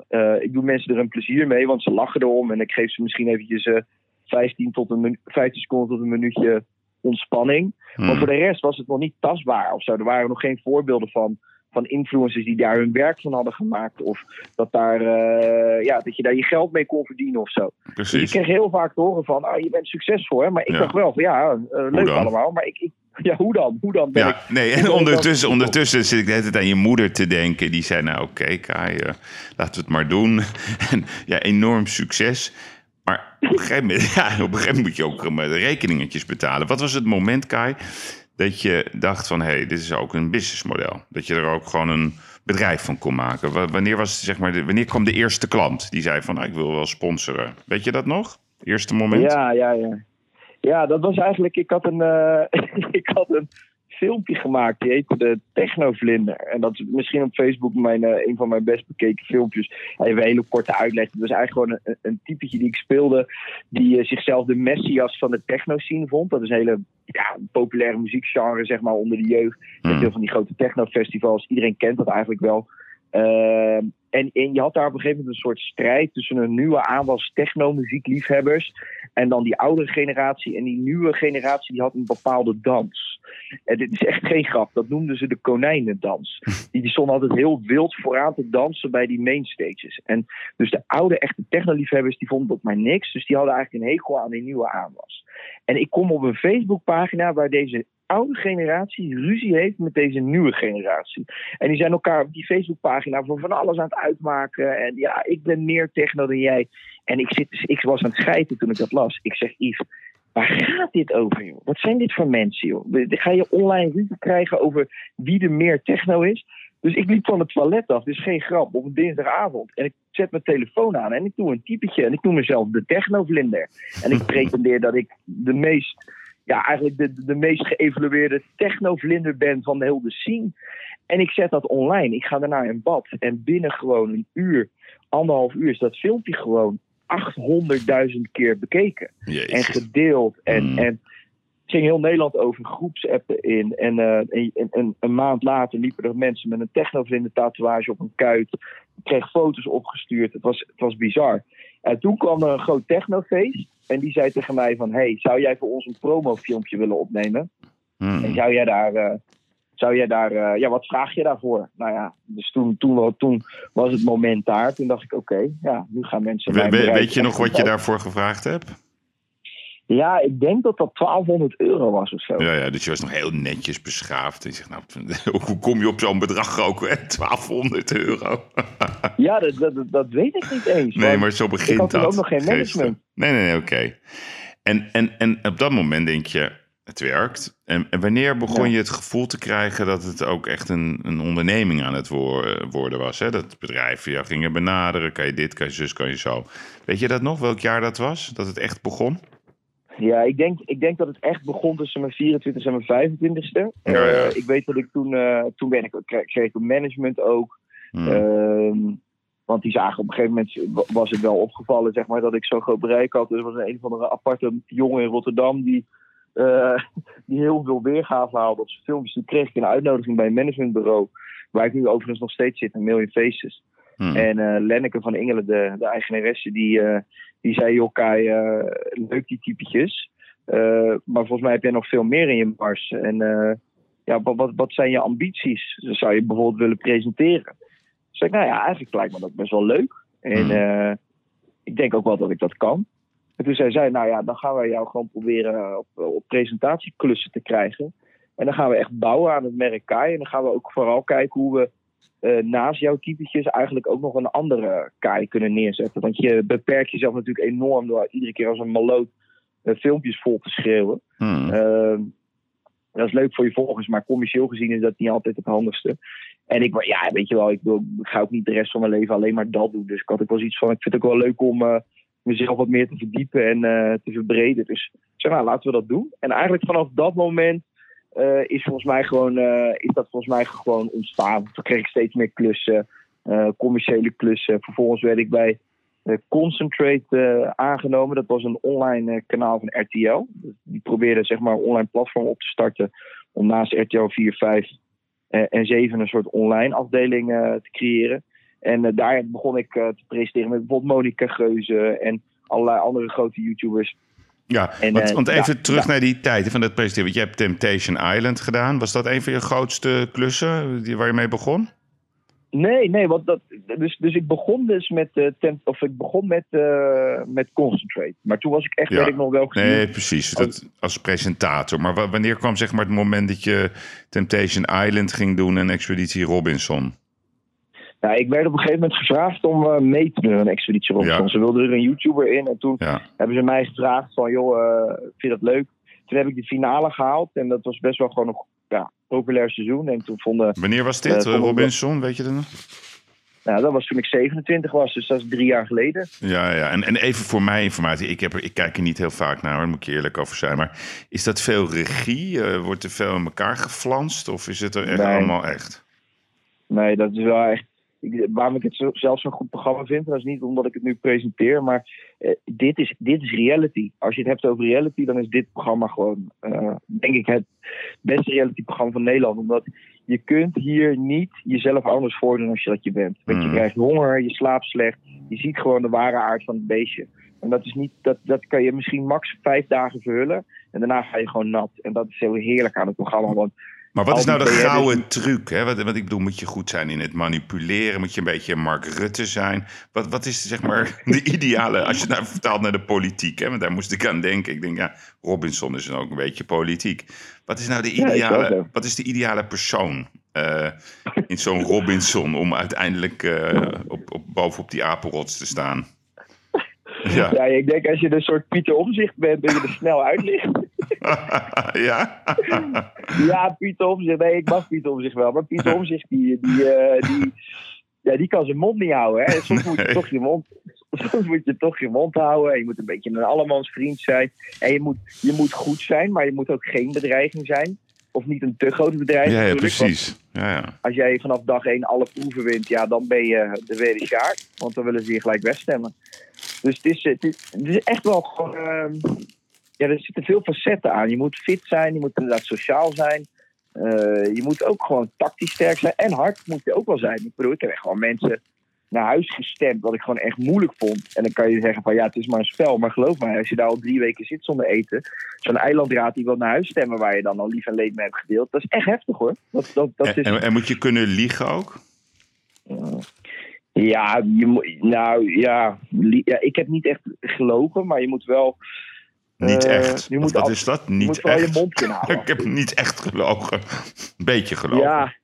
eh, ik doe mensen er een plezier mee, want ze lachen erom. En ik geef ze misschien eventjes eh 15, tot een minu- 15 seconden tot een minuutje ontspanning. Maar
Hmm.
voor de rest was het nog niet tastbaar of zo. Er waren nog geen voorbeelden van van influencers die daar hun werk van hadden gemaakt. Of dat, daar, eh, ja, dat je daar je geld mee kon verdienen of zo. Dus ik kreeg heel vaak te horen van, ah, je bent succesvol. Hè? Maar ik dacht wel van, ja, uh, leuk allemaal. Maar ik, ik, ja, hoe dan? Hoe dan ben ja,
ik, Nee, en ondertussen, ondertussen zit ik de hele tijd aan je moeder te denken. Die zei, nou oké, okay, Kai, uh, laten we het maar doen. [laughs] en ja, enorm succes. Maar [laughs] op een, gegeven moment, moet je ook de rekeningetjes betalen. Wat was het moment, Kai, dat je dacht van... hé, hey, dit is ook een businessmodel. Dat je er ook gewoon een bedrijf van kon maken. Wanneer, was, zeg maar, wanneer kwam de eerste klant die zei van... Nou, ik wil wel sponsoren. Weet je dat nog? Eerste moment?
Ja, ja, ja. Ja, dat was eigenlijk... Ik had een, uh, [laughs] ik had een filmpje gemaakt. Die heette de Technovlinder. En dat is misschien op Facebook mijn, uh, een van mijn best bekeken filmpjes. Even een hele korte uitleg. Het was eigenlijk gewoon een, een typetje die ik speelde. Die uh, zichzelf de messias van de techno-scene vond. Dat is een hele ja, populaire muziekgenre, zeg maar, onder de jeugd. Mm. Veel van die grote techno-festivals. Iedereen kent dat eigenlijk wel. Uh, en, en je had daar op een gegeven moment een soort strijd tussen een nieuwe aanwas techno-muziekliefhebbers. En dan die oudere generatie. En die nieuwe generatie die had een bepaalde dans. En dit is echt geen grap. Dat noemden ze de konijnendans. [laughs] Die, die stonden altijd heel wild vooraan te dansen bij die mainstages. En dus de oude echte technoliefhebbers die vonden dat maar niks. Dus die hadden eigenlijk een hekel aan die nieuwe aanwas. En ik kom op een Facebookpagina waar deze oude generatie ruzie heeft met deze nieuwe generatie. En die zijn elkaar op die Facebookpagina voor van alles aan het uitmaken. En ja, ik ben meer techno dan jij. En ik, zit, ik was aan het schijten toen ik dat las. Ik zeg, Yves, waar gaat dit over, joh? Wat zijn dit voor mensen, joh? Ga je online ruzie krijgen over wie er meer techno is? Dus ik liep van het toilet af, dus geen grap, op een dinsdagavond. En ik zet mijn telefoon aan en ik doe een typetje. En ik noem mezelf de technovlinder. En ik [laughs] pretendeer dat ik de meest ja, eigenlijk de, de meest geëvalueerde technovlinder ben van de hele scene. En ik zet dat online. Ik ga daarna in bad. En binnen gewoon een uur, anderhalf uur, is dat filmpje gewoon 800.000 keer bekeken. En gedeeld. En, mm. en ging heel Nederland over groepsappen in. En, uh, en, een maand later liepen er mensen met een technovlinder tatoeage op een kuit. Ik kreeg foto's opgestuurd. Het was, het was bizar. En toen kwam er een groot technofeest. En die zei tegen mij van... Hey, zou jij voor ons een promofilmpje willen opnemen? Hmm. En zou jij daar... Uh, zou jij daar... Uh, ja, wat vraag je daarvoor? Nou ja, dus toen, toen, toen was het moment daar. Toen dacht ik, oké, ja, nu gaan mensen...
We, weet je nog wat je daarvoor gevraagd hebt?
Ja, ik denk dat dat 1200 euro was of zo.
Ja, ja dus je was nog heel netjes beschaafd. En je zegt, nou, [laughs] hoe kom je op zo'n bedrag ook? 1200 euro. [laughs]
ja, dat, dat, dat weet ik niet eens.
Nee, maar zo begint dat.
Ik had ook nog geen management.
Nee, nee, nee, oké. En, en, en op dat moment denk je, het werkt. En, en wanneer begon je het gevoel te krijgen dat het ook echt een, een onderneming aan het worden was? Hè? Dat bedrijven jou gingen benaderen. Kan je dit, kan je zus, kan je zo. Weet je dat nog, welk jaar dat was? Dat het echt begon?
Ja, ik denk, ik denk dat het echt begon tussen mijn 24 en mijn 25ste. Ja, ja. Uh, ik weet dat ik toen, uh, toen ben ik, kreeg ik een management ook. Hmm. Uh, want die zagen op een gegeven moment, was het wel opgevallen, zeg maar, dat ik zo'n groot bereik had. Dus er was een van de aparte jongen in Rotterdam die, uh, [laughs] die heel veel weergave haalde op zijn filmpjes. Toen kreeg ik een uitnodiging bij een managementbureau, waar ik nu overigens nog steeds zit, een Million Faces. Hmm. En Lenneke van Ingelen, de, de eigenaresse, die, die zei: Joh, Kai, uh, leuk die typetjes. maar volgens mij heb jij nog veel meer in je mars. En ja, wat, wat, wat zijn je ambities? Zou je bijvoorbeeld willen presenteren? Dus ik, nou ja, eigenlijk lijkt me dat best wel leuk. En hmm. ik denk ook wel dat ik dat kan. En toen zei zij, nou ja, dan gaan we jou gewoon proberen op, op presentatieklussen te krijgen. En dan gaan we echt bouwen aan het merk Kai. En dan gaan we ook vooral kijken hoe we uh, naast jouw typetjes eigenlijk ook nog een andere kaai kunnen neerzetten. Want je beperkt jezelf natuurlijk enorm door iedere keer als een maloot uh, filmpjes vol te schreeuwen. Hmm. Uh, dat is leuk voor je volgers, maar commercieel gezien is dat niet altijd het handigste. En ik, ja, weet je wel, ik, wil, ik ga ook niet de rest van mijn leven alleen maar dat doen. Dus ik had ook wel iets van, ik vind het ook wel leuk om uh, mezelf wat meer te verdiepen en te verbreden. Dus zeg maar, laten we dat doen. En eigenlijk vanaf dat moment uh, is volgens mij gewoon, uh, is dat volgens mij gewoon ontstaan. Toen kreeg ik steeds meer klussen, uh, commerciële klussen. Vervolgens werd ik bij Concentrate aangenomen. Dat was een online kanaal van RTL. Die probeerde zeg maar een online platform op te starten om naast RTL 4, 5 en 7 een soort online afdeling te creëren. En daar begon ik te presenteren met bijvoorbeeld Monica Geuze en allerlei andere grote YouTubers.
Ja,
En,
want,
eh,
want even
ja,
terug
ja.
naar die tijden van dat presenteren. Want je hebt Temptation Island gedaan. Was dat een van je grootste klussen die, waar je mee begon?
Nee, nee, want dat, dus, dus ik begon dus met, tent, of ik begon met, eh, met Concentrate. Maar toen was ik echt,
Ja.
weet ik nog wel gezien.
Nee, precies. Dat, als presentator. Maar wa- wanneer kwam zeg maar het moment dat je Temptation Island ging doen en Expeditie Robinson?
Nou, ik werd op een gegeven moment gevraagd om eh, mee te doen aan een expeditie Robinson.
Ja.
Ze wilden er een YouTuber in en toen
Ja.
hebben ze mij gevraagd van, joh, eh, vind je dat leuk? Toen heb ik de finale gehaald en dat was best wel gewoon een ja, populair seizoen. En toen vonden,
Wanneer was dit,
Eh,
Robinson? Weet je dat nog?
nou, dat was toen ik 27 was, dus dat is drie jaar geleden.
Ja, ja. En, en even voor mijn informatie. Ik, heb er, ik kijk er niet heel vaak naar, daar moet ik je eerlijk over zijn. Maar is dat veel regie? Wordt er veel in elkaar geflanst? Of is het er echt
Nee.
allemaal echt?
Nee, dat is wel echt. Ik, waarom ik het zo, zelf zo'n goed programma vind, dat is niet omdat ik het nu presenteer, maar eh, dit, is, dit is reality. Als je het hebt over reality, dan is dit programma gewoon, eh, denk ik, het beste reality-programma van Nederland. Omdat je kunt hier niet jezelf anders voordoen als je dat je bent. Want je
Mm.
krijgt honger, je slaapt slecht, je ziet gewoon de ware aard van het beestje. En dat, is niet, dat, dat kan je misschien max vijf dagen verhullen. En daarna ga je gewoon nat. En dat is heel heerlijk aan het programma. Want
Maar wat is nou de gouden truc? Hè? Wat, wat ik bedoel, moet je goed zijn in het manipuleren? Moet je een beetje Mark Rutte zijn? Wat, wat is zeg maar [laughs] de ideale, als je het nou vertaalt naar de politiek? Hè? Want daar moest ik aan denken. Ik denk, ja, Robinson is dan ook een beetje politiek. Wat is nou de ideale, wat is de ideale persoon eh, in zo'n Robinson om uiteindelijk eh, op, op, bovenop die apenrots te staan? [laughs] Ja.
ja, ik denk als je een soort Pieter Omzicht bent, dat je er snel uit ligt. [laughs]
ja?
Ja, Pieter Omzicht. Nee, ik mag Pieter Omzicht wel. Maar Pieter Omzicht, die, die, eh, die, ja, die kan zijn mond niet houden. Hè. Soms, moet je toch je mond, soms moet je toch je mond houden. En je moet een beetje een allemansvriend zijn. En je moet, je moet goed zijn, maar je moet ook geen bedreiging zijn. Of niet een te grote bedreiging.
Ja, ja, precies. Ja, ja.
Als jij vanaf dag één alle proeven wint, ja, dan ben je de tweede sjaak. Want dan willen ze je gelijk wegstemmen. Dus het is, het is, het is echt wel gewoon... ehm, ja, er zitten veel facetten aan. Je moet fit zijn, je moet inderdaad sociaal zijn. Eh, je moet ook gewoon tactisch sterk zijn. En hard moet je ook wel zijn. Ik bedoel, ik heb echt gewoon mensen naar huis gestemd, wat ik gewoon echt moeilijk vond. En dan kan je zeggen van ja, het is maar een spel. Maar geloof mij, als je daar al drie weken zit zonder eten, zo'n eilandraad die wil naar huis stemmen waar je dan al lief en leed mee hebt gedeeld, dat is echt heftig hoor. Dat, dat, is,
en, en moet je kunnen liegen ook?
ja, je nou ja, ja, ik heb niet echt gelogen, maar je moet wel.
Niet
eh,
echt.
Moet,
wat is dat? Niet
moet wel je
echt.
mond kunnen houden. [laughs]
Ik heb niet echt gelogen. Een beetje gelogen.
Ja,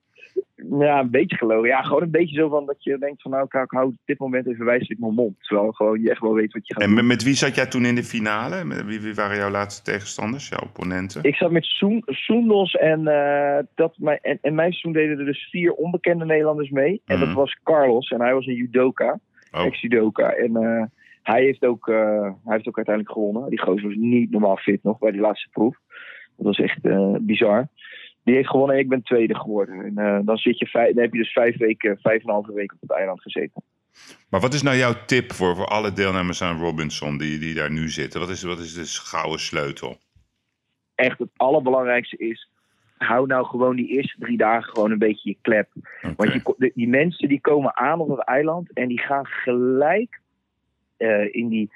ja, een beetje gelogen. Ja, gewoon een beetje zo van dat je denkt van nou, ik hou- ik op dit moment even wijselijk mijn mond. Terwijl gewoon je echt wel weet wat je gaat
En
doen.
met, met wie zat jij toen in de finale? Met Wie, wie waren jouw laatste tegenstanders, jouw opponenten?
Ik zat met Soen, Soendos en, eh, dat, mijn, en, en mijn seizoen deden er dus vier onbekende Nederlanders mee. En
Mhm.
dat was Carlos en hij was een judoka,
Oh,
ex-judoka. En eh, hij, heeft ook, eh, hij heeft ook uiteindelijk gewonnen. Die gozer was niet normaal fit nog bij die laatste proef. Dat was echt eh, bizar. Die heeft gewonnen en ik ben tweede geworden. En eh, dan, zit je vijf, dan heb je dus vijf weken, vijf en een halve week op het eiland gezeten.
Maar wat is nou jouw tip voor, voor alle deelnemers aan Robinson die, die daar nu zitten? Wat is, wat is de gouden sleutel?
echt het allerbelangrijkste is. Hou nou gewoon die eerste drie dagen gewoon een beetje je klep. Want je, die mensen die komen aan op het eiland en die gaan gelijk eh, in, die,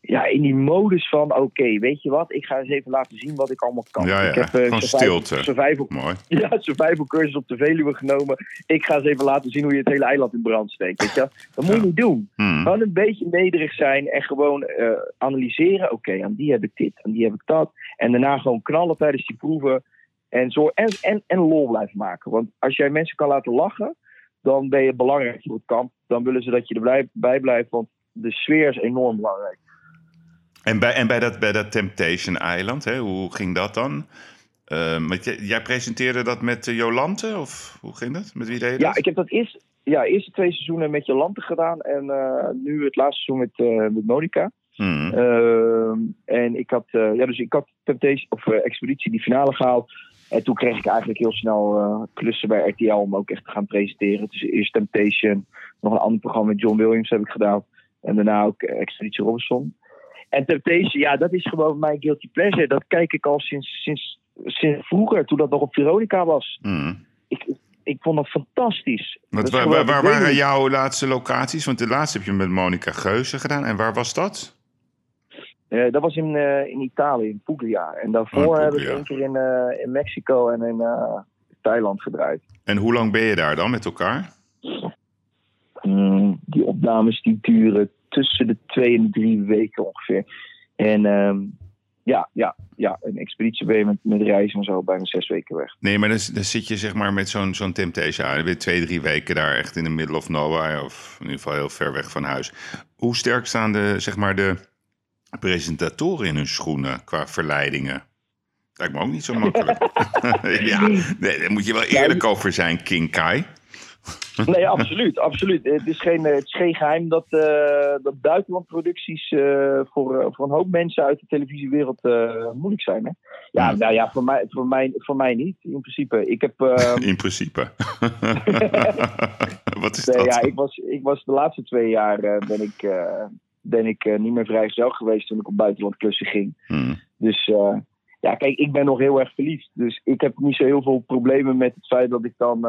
ja, in die modus van: oké, weet je wat, ik ga eens even laten zien wat ik allemaal kan.
Ja, ja,
ik heb
gewoon
survival-
stilte.
Survival,
Mooi.
ja, survival cursus op de Veluwe genomen. Ik ga eens even laten zien hoe je het hele eiland in brand steekt. Weet je? Dat moet je niet doen.
Hmm.
Gewoon een beetje nederig zijn en gewoon eh, analyseren. Oké, aan die heb ik dit, aan die heb ik dat. En daarna gewoon knallen tijdens die proeven. En, zo, en, en, en lol blijven maken. Want als jij mensen kan laten lachen, dan ben je belangrijk voor het kamp. Dan willen ze dat je er blij- bij blijft, want de sfeer is enorm belangrijk.
En, bij, en bij, dat, bij dat Temptation Island, hè, hoe ging dat dan? Eh, want jij, presenteerde dat met eh, Jolante? Of hoe ging dat? Met wie deed je
Ja,
dat?
ik heb dat eerst, ja, eerste twee seizoenen met Jolante gedaan. En eh, nu het laatste seizoen met, eh, met Monica.
Hmm.
Ehm, en ik had, ja, dus ik had Temptation, of Expeditie die finale gehaald. En toen kreeg ik eigenlijk heel snel eh, klussen bij RTL om ook echt te gaan presenteren. Dus eerst Temptation, nog een ander programma met John Williams heb ik gedaan. En daarna ook eh, Expeditie Robinson. En Temptation, ja, dat is gewoon mijn guilty pleasure. Dat kijk ik al sinds, sinds, sinds vroeger, toen dat nog op Veronica was.
Hmm.
Ik, ik vond het fantastisch. Dat
waar, waar, waren jouw laatste locaties? Want de laatste heb je met Monica Geuze gedaan. En waar was dat?
Eh, dat was in, eh, in Italië, in Puglia. En daarvoor
Oh,
heb ik één keer in, in Mexico en in Thailand gedraaid.
En hoe lang ben je daar dan met elkaar?
Mm, die opnames die duren tussen de twee en de drie weken ongeveer. En ehm, ja, ja, ja, een expeditie ben je met, met reizen en zo bijna zes weken weg.
Nee, maar dan, dan zit je zeg maar met zo'n zo'n Temptation aan. Je twee, drie weken daar echt in the middle of nowhere. Of in ieder geval heel ver weg van huis. Hoe sterk staan de, zeg maar, de presentatoren in hun schoenen qua verleidingen? Lijkt me ook niet zo makkelijk. [laughs] [laughs] ja, nee, daar moet je wel eerlijk over zijn, King Kai. [laughs]
Nee, absoluut, absoluut. Het is geen, eh, het is geen geheim dat, eh, dat buitenlandproducties eh, voor, voor een hoop mensen uit de televisiewereld moeilijk zijn. Hè? Ja, nou ja, voor mij, voor, mij, voor mij niet, in principe. Ik heb... eh, [laughs]
In principe. [laughs] Wat is
Nee,
dat?
ja, ik was, ik was de laatste twee jaar ben ik, ben ik niet meer vrijgezel geweest toen ik op buitenland klussen ging.
Hmm.
Dus ja, kijk, ik ben nog heel erg verliefd. Dus ik heb niet zo heel veel problemen met het feit dat ik dan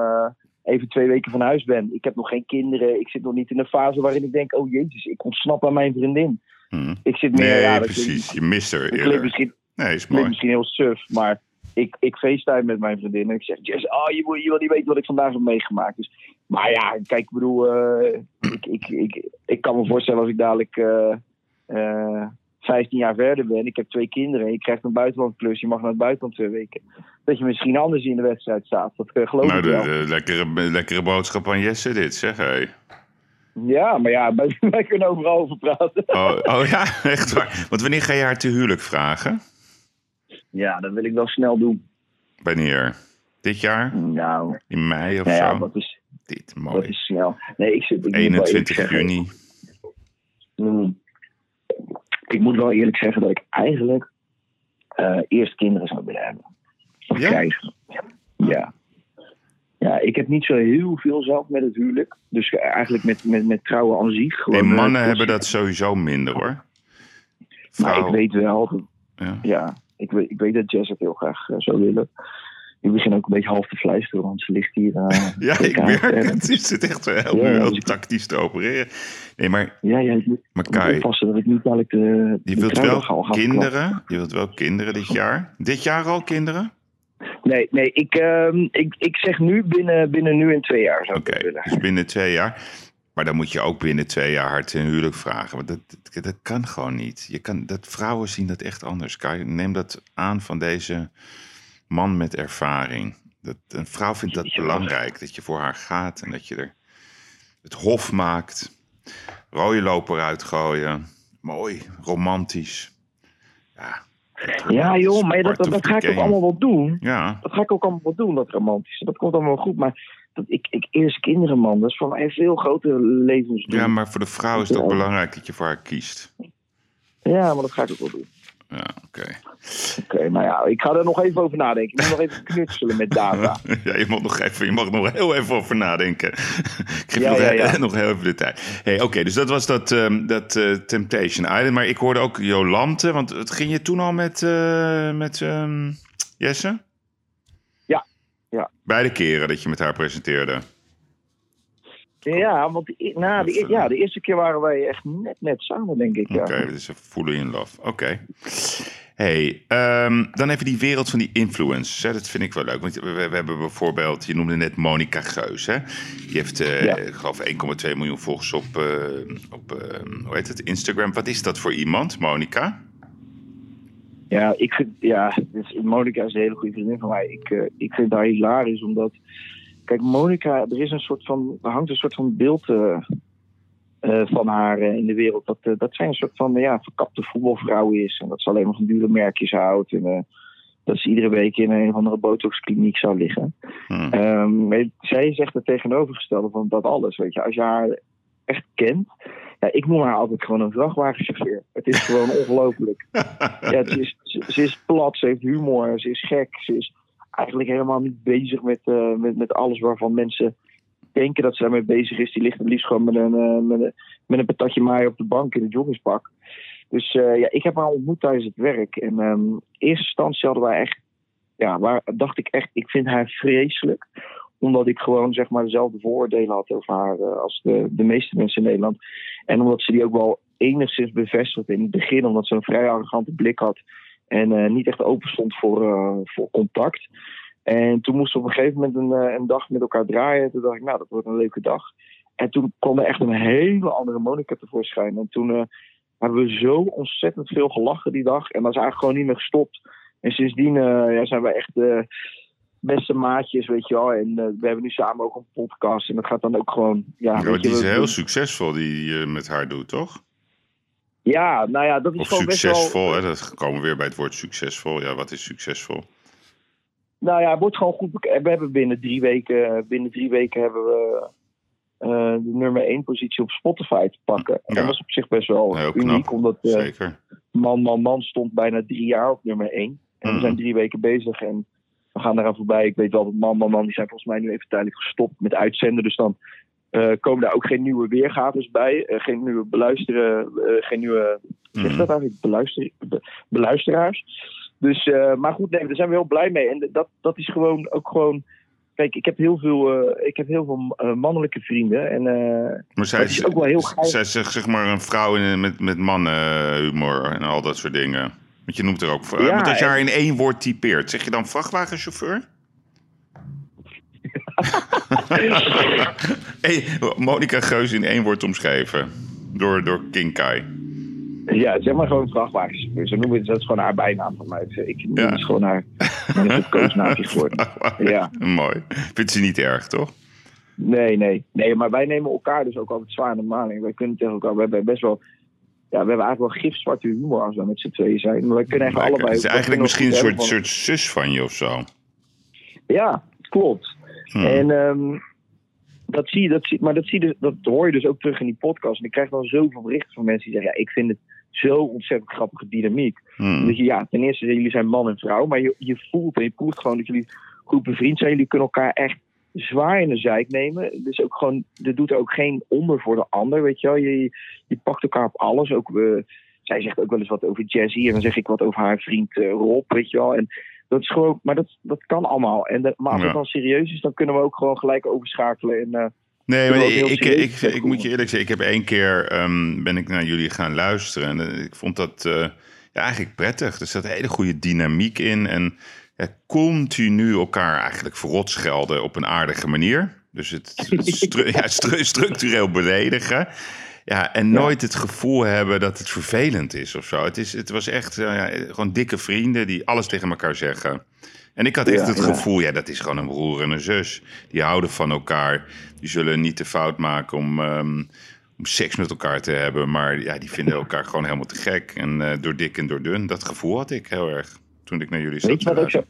even twee weken van huis ben. Ik heb nog geen kinderen. Ik zit nog niet in een fase waarin ik denk, oh jezus, ik ontsnap aan mijn vriendin.
Hmm.
Ik zit meer,
Nee,
ja,
precies. Je mist er eerder.
misschien,
Nee, is mooi.
misschien heel suf, maar ik, ik facetime met mijn vriendin en ik zeg, Jess, oh, je, wil- je wil niet weten wat ik vandaag heb meegemaakt. Dus, maar ja, kijk, ik bedoel, eh, ik, ik, ik, ik kan me voorstellen als ik dadelijk eh, eh, 15 jaar verder ben, ik heb twee kinderen en je krijgt een buitenlandklus, je mag naar het buitenland twee weken, dat je misschien anders in de wedstrijd staat. Dat eh, geloof
Nou,
ik wel.
de lekkere, lekkere boodschap aan Jesse dit, zeg hé.
Ja, maar ja, wij, [laughs] wij kunnen overal over praten.
Oh, oh ja, [laughs] echt waar. Want wanneer ga je haar te huwelijk vragen?
Ja, dat wil ik wel snel doen.
Wanneer? Dit jaar?
Nou,
In mei of
nou ja,
zo?
dat is,
Dit,
dat
mooi.
is snel. Nee, ik zit, ik moet wel eerlijk
21
zeggen,
juni.
Hmm. Ik moet wel eerlijk zeggen dat ik eigenlijk eh, eerst kinderen zou willen hebben.
Ja?
krijgen. Ja. Ja, ik heb niet zo heel veel zelf met het huwelijk. Dus eigenlijk met, met, met trouwen aan zich. Gewoon, eh,
mannen hebben dat sowieso minder hoor.
Maar ik weet wel, dat-
ja.
ja, ik weet, ik weet dat Jess het heel graag eh, zou willen. Ik begin ook een beetje half te fluisteren, want ze ligt hier. eh, [laughs]
ja, ik merk het. Het zit echt heel,
Ja,
heel
dus
tactisch te opereren. Nee, maar,
Ja, ja, ik moet,
maar Kai,
dat ik niet dadelijk de,
je wilt wel kinderen. Je wilt wel kinderen dit jaar. Dit jaar al kinderen?
Nee, nee ik, ehm, ik, ik zeg nu binnen, binnen nu en twee jaar zou
Oké, dus binnen twee jaar. Maar dan moet je ook binnen twee jaar hard ten huwelijk vragen. Want dat, dat, dat kan gewoon niet. Je kan, dat, vrouwen zien dat echt anders. Neem dat aan van deze man met ervaring. Dat, een vrouw vindt dat belangrijk. Dat je voor haar gaat en dat je er het hof maakt. Rode loper uitgooien. Mooi, romantisch. Ja,
Ja, joh, maar dat, dat, dat ga ik ook allemaal wel doen.
Ja,
Dat ga ik ook allemaal wel doen, dat romantische. Dat komt allemaal wel goed. Maar dat ik, ik eerst kinderen, man, dat is voor mij een veel grotere levensdoel.
ja, maar voor de vrouw is het ook belangrijk dat je voor haar kiest.
Ja, maar dat ga ik ook wel doen.
Ja, oké.
Oké, nou ja, ik ga er nog even over nadenken. Ik moet nog even knutselen met data. [laughs]
Ja, je mag nog even, je mag nog heel even over nadenken. [laughs] Ik geef
Ja,
nog,
ja,
he-
ja. [laughs]
nog heel even de tijd. Hey, Oké, dus dat was dat, ehm, dat eh, Temptation Island. Maar ik hoorde ook Jolante, want het ging je toen al met, eh, met ehm, Jesse?
Ja, ja.
Beide keren dat je met haar presenteerde.
Ja, want de, nou, de, ja, de eerste keer waren wij echt net, net samen, denk ik. Ja.
Oké, dus even voelen in love. Oké. Hey, ehm, dan even die wereld van die influencers. Hè? Dat vind ik wel leuk. Want we, we hebben bijvoorbeeld, je noemde net Monica Geus. Hè? Die heeft, eh,
Ja.
ik geloof, 1,2 miljoen volgers op, eh, op eh, hoe heet het, Instagram. Wat is dat voor iemand, Monica?
Ja, ik vind, ja, dus Monica is een hele goede vriendin van mij. Ik, eh, ik vind haar hilarisch, omdat... Kijk, Monica, er is een soort van... Er hangt een soort van beeld eh, eh, van haar eh, in de wereld. Dat, dat zij een soort van, ja, verkapte voetbalvrouw is. En dat ze alleen maar van dure merkjes houdt. En dat ze iedere week in een of andere botoxkliniek zou liggen.
Hm.
Ehm, maar zij zegt het tegenovergestelde van dat alles. Weet je, als je haar echt kent. Ja, ik noem haar altijd gewoon een vrachtwagenchauffeur. Het is gewoon [laughs] ongelooflijk. Ja, ze is, ze, ze is plat, ze heeft humor, ze is gek. Ze is eigenlijk helemaal niet bezig met, eh, met, met alles waarvan mensen denken dat ze daarmee bezig is. Die ligt het liefst gewoon met een, eh, met een, met een patatje maai op de bank in een joggingspak. Dus eh, ja, ik heb haar ontmoet tijdens het werk. En ehm, eerste instantie hadden echt, ja, waar, dacht ik echt, ik vind haar vreselijk. Omdat ik gewoon zeg maar dezelfde vooroordelen had over haar als de, de meeste mensen in Nederland. En omdat ze die ook wel enigszins bevestigd in het begin, omdat ze een vrij arrogante blik had en eh, niet echt open stond voor, eh, voor contact. En toen moesten we op een gegeven moment een, eh, een dag met elkaar draaien. Toen dacht ik, nou, dat wordt een leuke dag. En toen kwam er echt een hele andere Monica tevoorschijn. En toen hebben we zo ontzettend veel gelachen die dag. En dat is eigenlijk gewoon niet meer gestopt. En sindsdien ja, zijn we echt de beste maatjes, weet je wel. En we hebben nu samen ook een podcast. En dat gaat dan ook gewoon... Ja,
Ja, die is heel succesvol die je met haar doet, toch?
Ja, nou ja, dat is
Of
gewoon best wel...
succesvol, hè? Dat komen we weer bij het woord succesvol. Ja, wat is succesvol?
Nou ja, het wordt gewoon goed. bek- We hebben binnen drie weken, binnen drie weken hebben we eh, de nummer één positie op Spotify te pakken. En dat was op zich best wel
Heel
uniek,
knap.
omdat eh,
Zeker.
Man Man Man stond bijna drie jaar op nummer één. En we zijn drie weken bezig en we gaan eraan voorbij. Ik weet wel dat Man Man Man, die zijn volgens mij nu even tijdelijk gestopt met uitzenden. Dus dan eh, komen daar ook geen nieuwe weergaves bij. eh, geen nieuwe beluisteren, eh, geen nieuwe Zeg je
Mhm.
dat eigenlijk? Beluister, be- beluisteraars. Dus, maar goed, nee, daar zijn we heel blij mee. En dat, dat is gewoon ook gewoon. Kijk, ik heb heel veel, ik heb heel veel mannelijke vrienden. En
Maar zij
dat is ook wel heel geil.
zij is zeg, maar een vrouw in, met, met mannenhumor en al dat soort dingen. Want je noemt er ook...
Ja,
als je haar in één woord typeert, zeg je dan vrachtwagenchauffeur? [laughs] hey, Monica Geus in één woord omschreven. Door, door King Kai.
ja, zeg maar gewoon vrachtwagenchauffeur. Zo noemen we het, dat is gewoon haar bijnaam van mij. Ik noem
Ja.
het gewoon haar koosnaamje geworden. [laughs] Ja.
Mooi. Vindt ze niet erg, toch?
Nee, nee. Nee, maar wij nemen elkaar dus ook altijd zwaar in de maling. Wij kunnen tegen elkaar, we hebben best wel... Ja, we hebben eigenlijk wel gifzwarte humor als we met z'n tweeën zijn. Maar wij kunnen echt allebei...
Het is
we
eigenlijk misschien een soort, soort zus van je of zo.
Ja, klopt.
Hm.
En ehm, dat zie je, dat zie, maar dat, zie je, dus- dat hoor je dus ook terug in die podcast. En ik krijg dan zoveel berichten van mensen die zeggen: Ja, ik vind het zo ontzettend grappige dynamiek.
Hm.
Dat je, ja, ten eerste, jullie zijn man en vrouw, maar je, je voelt en je proeft gewoon dat jullie goed bevriend zijn. Jullie kunnen elkaar echt zwaar in de zijk nemen. Dus ook gewoon, er doet er ook geen onder voor de ander, weet je wel. Je, je pakt elkaar op alles. Ook, eh, zij zegt ook wel eens wat over Jazzy en dan zeg ik wat over haar vriend eh, Rob, weet je wel. En dat is gewoon, maar dat, dat kan allemaal. En dat, maar als het dan serieus is, dan kunnen we ook gewoon gelijk overschakelen. En, eh,
Nee,
Ik
maar ik, ik, ik, ik moet je eerlijk zeggen, ik heb één keer ehm, ben ik naar jullie gaan luisteren en eh, ik vond dat eh, ja, eigenlijk prettig. Er zat een hele goede dynamiek in en ja, continu elkaar eigenlijk verrot schelden op een aardige manier. Dus het, het [laughs] stru- ja, stru- structureel beledigen. Ja, en nooit het gevoel hebben dat het vervelend is of zo. Het, is, het was echt eh, ja, gewoon dikke vrienden die alles tegen elkaar zeggen. En ik had echt
Ja,
het gevoel, ja, dat is gewoon een broer en een zus. Die houden van elkaar. Die zullen niet de fout maken om, ehm, om seks met elkaar te hebben. Maar ja, die vinden [laughs] elkaar gewoon helemaal te gek. En eh, door dik en door dun. Dat gevoel had ik heel erg toen ik naar jullie zat.
Weet je wat ook zo,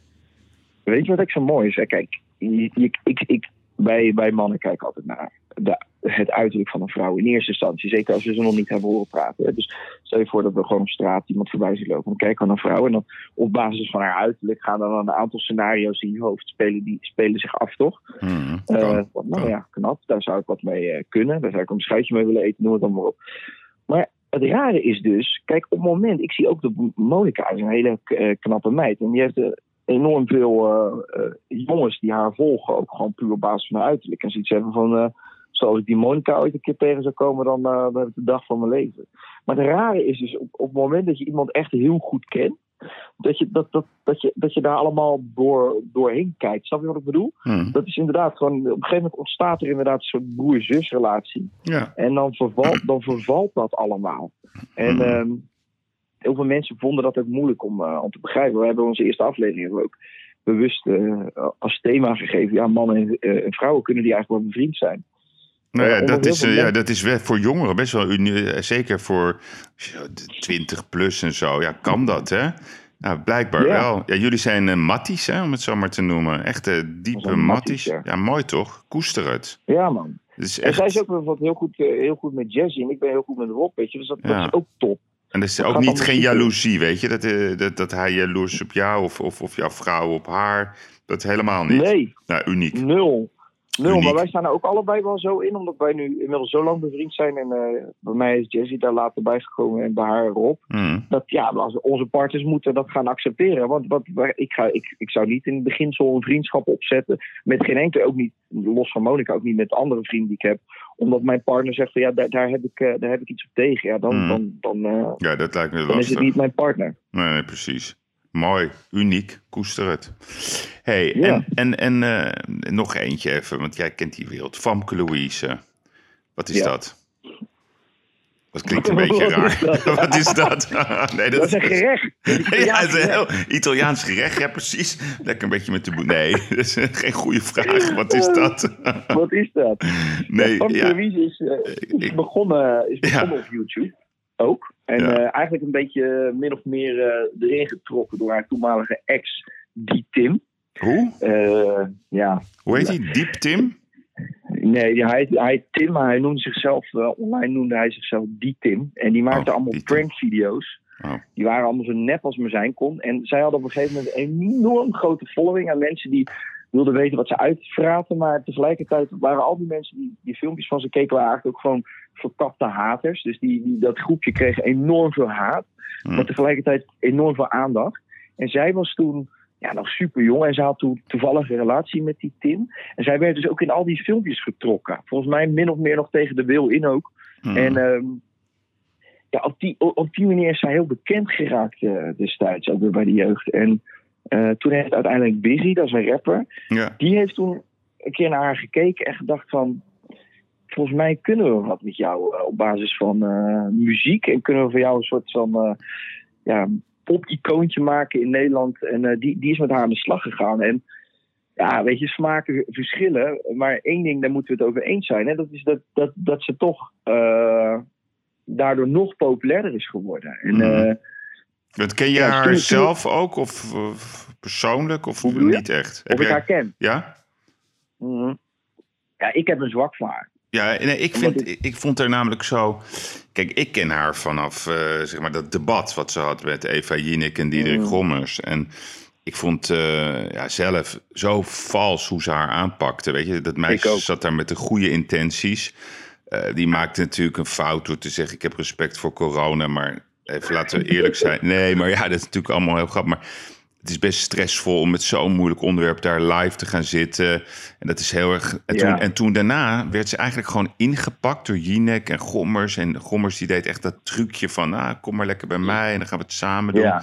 weet je wat ook zo mooi is? Hè? Kijk, ik, ik, wij, wij mannen kijken altijd naar de, het uiterlijk van een vrouw in eerste instantie. Zeker als we ze nog niet hebben horen praten. hè. Dus stel je voor dat we gewoon op straat iemand voorbij zien lopen. Dan kijken we naar een vrouw en dan op basis van haar uiterlijk gaan dan een aantal scenario's in je hoofd spelen, die spelen zich af, toch?
Hmm,
Eh, nou
kan.
ja, knap. Daar zou ik wat mee eh, kunnen. Daar zou ik een schuitje mee willen eten, noem het dan maar op. Maar het rare is dus, kijk, op het moment, ik zie ook dat Monica is een hele eh, knappe meid. En die heeft enorm veel eh, eh, jongens die haar volgen, ook gewoon puur op basis van haar uiterlijk. En zoiets hebben van, eh zoals ik die Monica ooit een keer tegen zou komen, dan, dan heb ik de dag van mijn leven. Maar het rare is dus, op, op het moment dat je iemand echt heel goed kent, dat je, dat, dat, dat je, dat je daar allemaal door, doorheen kijkt. Snap je wat ik bedoel?
Hmm,
Dat is inderdaad gewoon, op een gegeven moment ontstaat er inderdaad een soort broer-zus relatie.
ja.
En dan vervalt, dan vervalt dat allemaal. En
Hmm.
ehm, heel veel mensen vonden dat ook moeilijk om, eh, om te begrijpen. We hebben onze eerste aflevering ook bewust eh, als thema gegeven. Ja, mannen en, eh, en vrouwen kunnen die eigenlijk wel bevriend zijn.
Nou ja, dat is, ja, dat is voor jongeren best wel uni- eh, Zeker voor als je de 20 plus en zo. Ja, kan dat, hè? Nou, blijkbaar
Ja.
wel. Ja, jullie zijn matties, hè, om het zo maar te noemen. Echte diepe matties.
matties,
Ja. mooi toch? Koester het.
Ja, man. En zij is ook wat heel goed, heel goed met Jazzy en ik ben heel goed met Rob, weet je. Dus dat, dat
Ja.
is ook top.
En dat is ook niet geen jaloezie, weet je? Dat, eh, dat, dat hij jaloers op jou of, of, of jouw vrouw op haar. Dat helemaal niet.
Nee,
Nou, uniek.
nul.
Uniek.
maar wij staan er ook allebei wel zo in, omdat wij nu inmiddels zo lang bevriend zijn. En eh, bij mij is Jessie daar later bijgekomen en bij haar Rob.
Hmm.
Dat ja, als onze partners moeten dat gaan accepteren. Want wat, ik, ga, ik, ik zou niet in het beginsel een vriendschap opzetten met geen enkele, ook niet, los van Monica, ook niet met andere vrienden die ik heb. Omdat mijn partner zegt van ja, daar, daar, heb, ik, eh, daar heb ik iets op tegen. Ja, dan,
Hmm.
dan, dan, eh,
Ja, dat lijkt me
dan is het
lastig.
niet mijn partner.
Nee, nee, precies. Mooi, uniek, koester het. hey,
Ja.
en, en, en eh, nog eentje even, want jij kent die wereld. Famke Louise, wat is
Ja.
dat? Dat klinkt [laughs] een beetje raar. [laughs] wat is dat? [laughs] nee,
Dat is een gerecht.
Ja, het is een heel Italiaans gerecht, ja precies. Lekker een beetje met de boe. Nee, dat is geen goede vraag. Wat is dat?
Wat is dat?
nee, ja,
Louise is, eh, is begonnen, is begonnen
Ja.
op YouTube. Ook. En
Ja.
eh, eigenlijk een beetje min of meer eh, erin getrokken door haar toenmalige ex, die Tim.
hoe?
Eh, ja,
Hoe heet hij? Diep Tim?
nee, hij, hij Tim, maar hij noemde zichzelf, eh, online noemde hij zichzelf die Tim. En die maakte
Oh,
allemaal prankvideo's.
Oh.
Die waren allemaal zo nep als maar zijn kon. En zij hadden op een gegeven moment een enorm grote following aan mensen die wilden weten wat ze uitvraten. Maar tegelijkertijd waren al die mensen die die filmpjes van ze keken, waren eigenlijk ook gewoon verkapte haters. Dus die, die, dat groepje kreeg enorm veel haat,
Hm.
maar tegelijkertijd enorm veel aandacht. En zij was toen ja, nog super jong en ze had toen toevallig een relatie met die Tim. En zij werd dus ook in al die filmpjes getrokken. Volgens mij min of meer nog tegen de wil in ook.
Hm.
En ehm, ja, op, die, op die manier is zij heel bekend geraakt eh, destijds, ook weer bij de jeugd. En eh, toen heeft uiteindelijk Busy, dat is een rapper,
ja.
die heeft toen een keer naar haar gekeken en gedacht van... Volgens mij kunnen we wat met jou eh, op basis van eh, muziek. En kunnen we voor jou een soort van eh, ja, pop-icoontje maken in Nederland. En die, die is met haar aan de slag gegaan. En ja, weet je, smaken verschillen. Maar één ding, daar moeten we het over eens zijn. Hè? Dat is dat, dat, dat ze toch daardoor nog populairder is geworden. En,
Dat ken je
Ja,
haar
toen- toen-
zelf ook? Of, of persoonlijk? Of
Hoe bedoel je?
niet echt?
of ik haar ken.
Ja?
Mhm. Ja, ik heb een zwak voor haar.
Ja, nee, ik, vind, ik, ik vond haar namelijk zo... Kijk, ik ken haar vanaf eh, zeg maar dat debat wat ze had met Eva Jinek en Diederik
Mm.
Gommers. En ik vond eh, ja, zelf zo vals hoe ze haar aanpakte. Weet je, dat meisje zat daar met de goede intenties. Eh, die maakte natuurlijk een fout door te zeggen... ik heb respect voor corona, maar even laten we eerlijk zijn. Nee, maar ja, dat is natuurlijk allemaal heel grappig. Maar het is best stressvol om met zo'n moeilijk onderwerp daar live te gaan zitten. En dat is heel erg. En,
Ja.
toen, en toen daarna werd ze eigenlijk gewoon ingepakt door Jinek en Gommers. En Gommers die deed echt dat trucje van, ah, kom maar lekker bij mij en dan gaan we het samen doen.
Ja.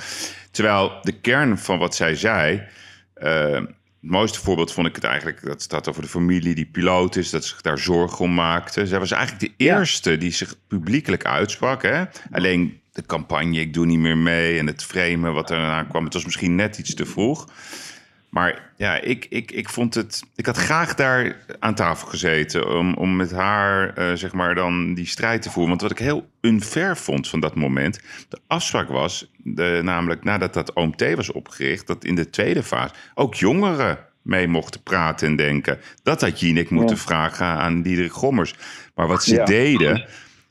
Terwijl de kern van wat zij zei. eh, het mooiste voorbeeld vond ik het eigenlijk. Dat staat over de familie die piloot is. Dat ze zich daar zorgen om maakte. Zij was eigenlijk de eerste die zich publiekelijk uitsprak. Hè? Alleen de campagne, ik doe niet meer mee. En het framen wat er daarna kwam. Het was misschien net iets te vroeg. Maar ja, ik, ik, ik vond het. Ik had graag daar aan tafel gezeten. Om, om met haar, eh, zeg maar, dan die strijd te voeren. Want wat ik heel unfair vond van dat moment. De afspraak was, de, namelijk nadat dat OMT was opgericht. dat in de tweede fase ook jongeren mee mochten praten en denken. Dat had Jinek moeten
Ja.
vragen aan Diederik Gommers. Maar wat ze
Ja.
deden.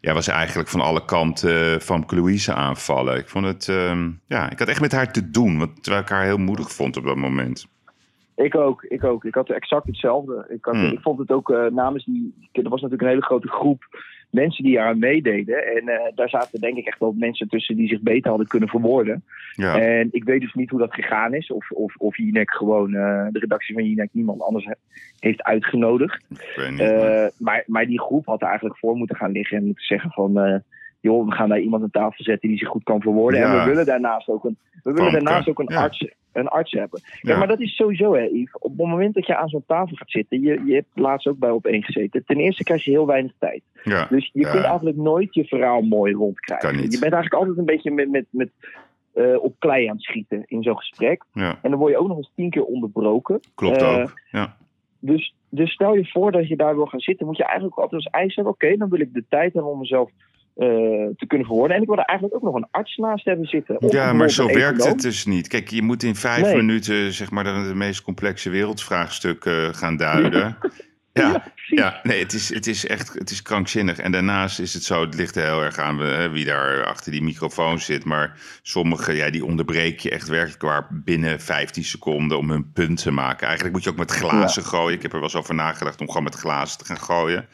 Ja, was eigenlijk van alle kanten van Louise aanvallen. Ik vond het, ehm, ja, ik had echt met haar te doen, want terwijl ik haar heel moedig vond op dat moment.
Ik ook, ik ook. Ik had exact hetzelfde. Ik, had,
Hmm.
ik vond het ook eh, namens die. Er was natuurlijk een hele grote groep mensen die aan meededen. En eh, daar zaten denk ik echt wel mensen tussen die zich beter hadden kunnen verwoorden.
Ja,
En ik weet dus niet hoe dat gegaan is. Of, of, of Jinek gewoon, eh, de redactie van Jinek, niemand anders he- heeft uitgenodigd.
ik weet niet. maar-
Eh, maar, maar die groep had er eigenlijk voor moeten gaan liggen en moeten zeggen van... joh, we gaan daar iemand aan tafel zetten die zich goed kan verwoorden.
Ja.
En we willen daarnaast ook een, we willen daarnaast ook een,
ja.
arts, een arts hebben. Kijk,
Ja.
maar dat is sowieso, hè, Yves. Op het moment dat je aan zo'n tafel gaat zitten... Je, je hebt laatst ook bij op één gezeten. Ten eerste krijg je heel weinig tijd.
ja,
Dus je
Ja.
kunt eigenlijk nooit je verhaal mooi rondkrijgen.
Kan niet.
Je bent eigenlijk altijd een beetje met, met, met, eh, op klei aan het schieten in zo'n gesprek.
ja,
En dan word je ook nog eens tien keer onderbroken.
klopt
Eh,
ook. Ja.
Dus, dus stel je voor dat je daar wil gaan zitten, moet je eigenlijk altijd als eis hebben: oké, dan wil ik de tijd hebben om mezelf te kunnen verwoorden. En ik wil er eigenlijk ook nog een arts naast hebben zitten.
Ja, maar zo werkt
econoom.
het dus niet. Kijk, je moet in vijf
Nee.
minuten zeg maar de, de meest complexe wereldvraagstukken gaan duiden. [laughs] Ja, ja, nee, het is, het is echt het is krankzinnig. En daarnaast is het zo, het ligt er heel erg aan hè, wie daar achter die microfoon zit. Maar sommigen, ja, die onderbreek je echt werkelijk waar binnen 15 seconden om hun punt te maken. Eigenlijk moet je ook met glazen gooien. Ik heb er wel eens over nagedacht om gewoon met glazen te gaan gooien.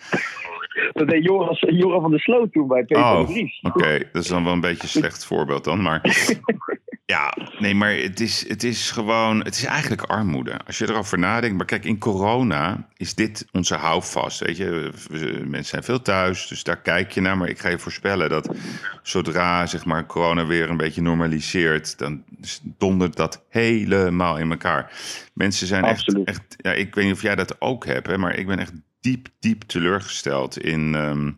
Dat deed Joran van der Sloot toen bij Peter
Oh. Oké, dat is dan wel een beetje een slecht voorbeeld dan. Maar [laughs] ja, nee, maar het is, het is gewoon, het is eigenlijk armoede. Als je erover nadenkt. Maar kijk, in corona is dit onze houvast. Weet je, mensen zijn veel thuis, dus daar kijk je naar. Maar ik ga je voorspellen dat zodra zeg maar, corona weer een beetje normaliseert, dan dondert dat helemaal in elkaar. Mensen zijn echt,
Absoluut.
echt, ja, ik weet niet of jij dat ook hebt, hè, maar ik ben echt diep, diep teleurgesteld in. ehm,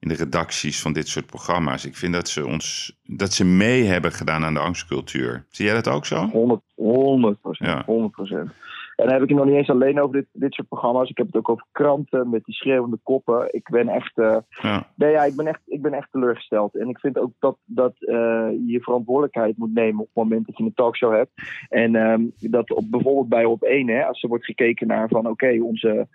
in de redacties van dit soort programma's. Ik vind dat ze ons dat ze mee hebben gedaan aan de angstcultuur. Zie jij dat ook zo?
100, 100 procent.
Ja.
100 procent. En dan heb ik het nog niet eens alleen over dit, dit soort programma's. Ik heb het ook over kranten met die schreeuwende koppen. Ik ben echt, eh,
Ja.
nee, ja, ik ben echt, ik ben echt teleurgesteld. En ik vind ook dat, dat eh, je je verantwoordelijkheid moet nemen op het moment dat je een talkshow hebt. En ehm, dat op, bijvoorbeeld bij op 1, hè, als er wordt gekeken naar van oké, onze